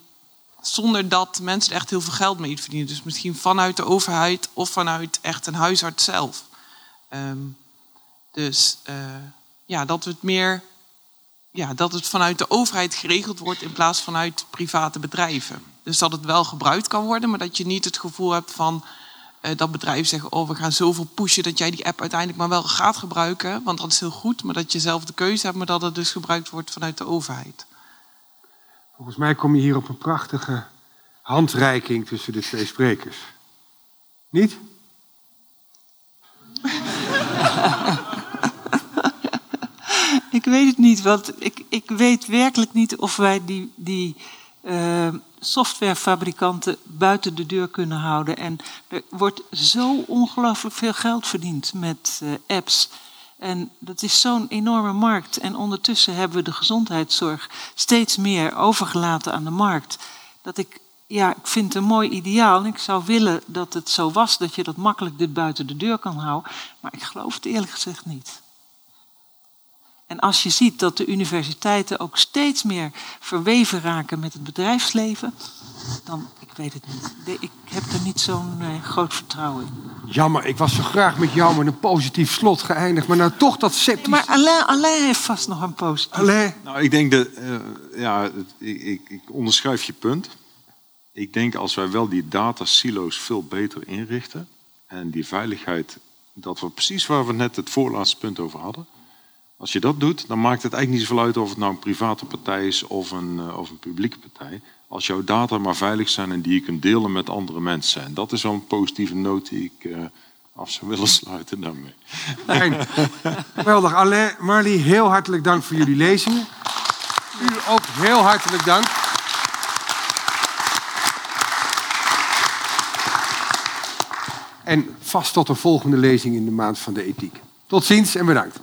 zonder dat mensen echt heel veel geld mee verdienen. Dus misschien vanuit de overheid of vanuit echt een huisarts zelf. Um, dus uh, ja, dat het meer ja, dat het vanuit de overheid geregeld wordt in plaats vanuit private bedrijven. Dus dat het wel gebruikt kan worden, maar dat je niet het gevoel hebt van uh, dat bedrijven zeggen: Oh, we gaan zoveel pushen dat jij die app uiteindelijk maar wel gaat gebruiken. Want dat is heel goed, maar dat je zelf de keuze hebt, maar dat het dus gebruikt wordt vanuit de overheid. Volgens mij kom je hier op een prachtige handreiking tussen de twee sprekers. Niet? Ik weet het niet, want ik, ik weet werkelijk niet of wij die, die uh, softwarefabrikanten buiten de deur kunnen houden. En er wordt zo ongelooflijk veel geld verdiend met uh, apps. En dat is zo'n enorme markt. En ondertussen hebben we de gezondheidszorg steeds meer overgelaten aan de markt. Dat ik, ja, ik vind het een mooi ideaal. En ik zou willen dat het zo was dat je dat makkelijk dit buiten de deur kan houden. Maar ik geloof het eerlijk gezegd niet. En als je ziet dat de universiteiten ook steeds meer verweven raken met het bedrijfsleven, dan, ik weet het niet. Ik heb er niet zo'n uh, groot vertrouwen in. Jammer, ik was zo graag met jou met een positief slot geëindigd, maar nou toch dat sceptisch... maar Alain, Alain heeft vast nog een positief. Alain? Nou, ik denk dat, uh, ja, ik, ik, ik onderschrijf je punt. Ik denk als wij wel die datasilo's veel beter inrichten en die veiligheid, dat we precies waar we net het voorlaatste punt over hadden, als je dat doet, dan maakt het eigenlijk niet zoveel uit of het nou een private partij is of een, uh, of een publieke partij. Als jouw data maar veilig zijn en die je kunt delen met andere mensen. En dat is wel een positieve noot die ik uh, af zou willen sluiten daarmee. Fijn. Geweldig. Alain, Marley, heel hartelijk dank voor jullie lezingen. U ook heel hartelijk dank. En vast tot een volgende lezing in de maand van de ethiek. Tot ziens en bedankt.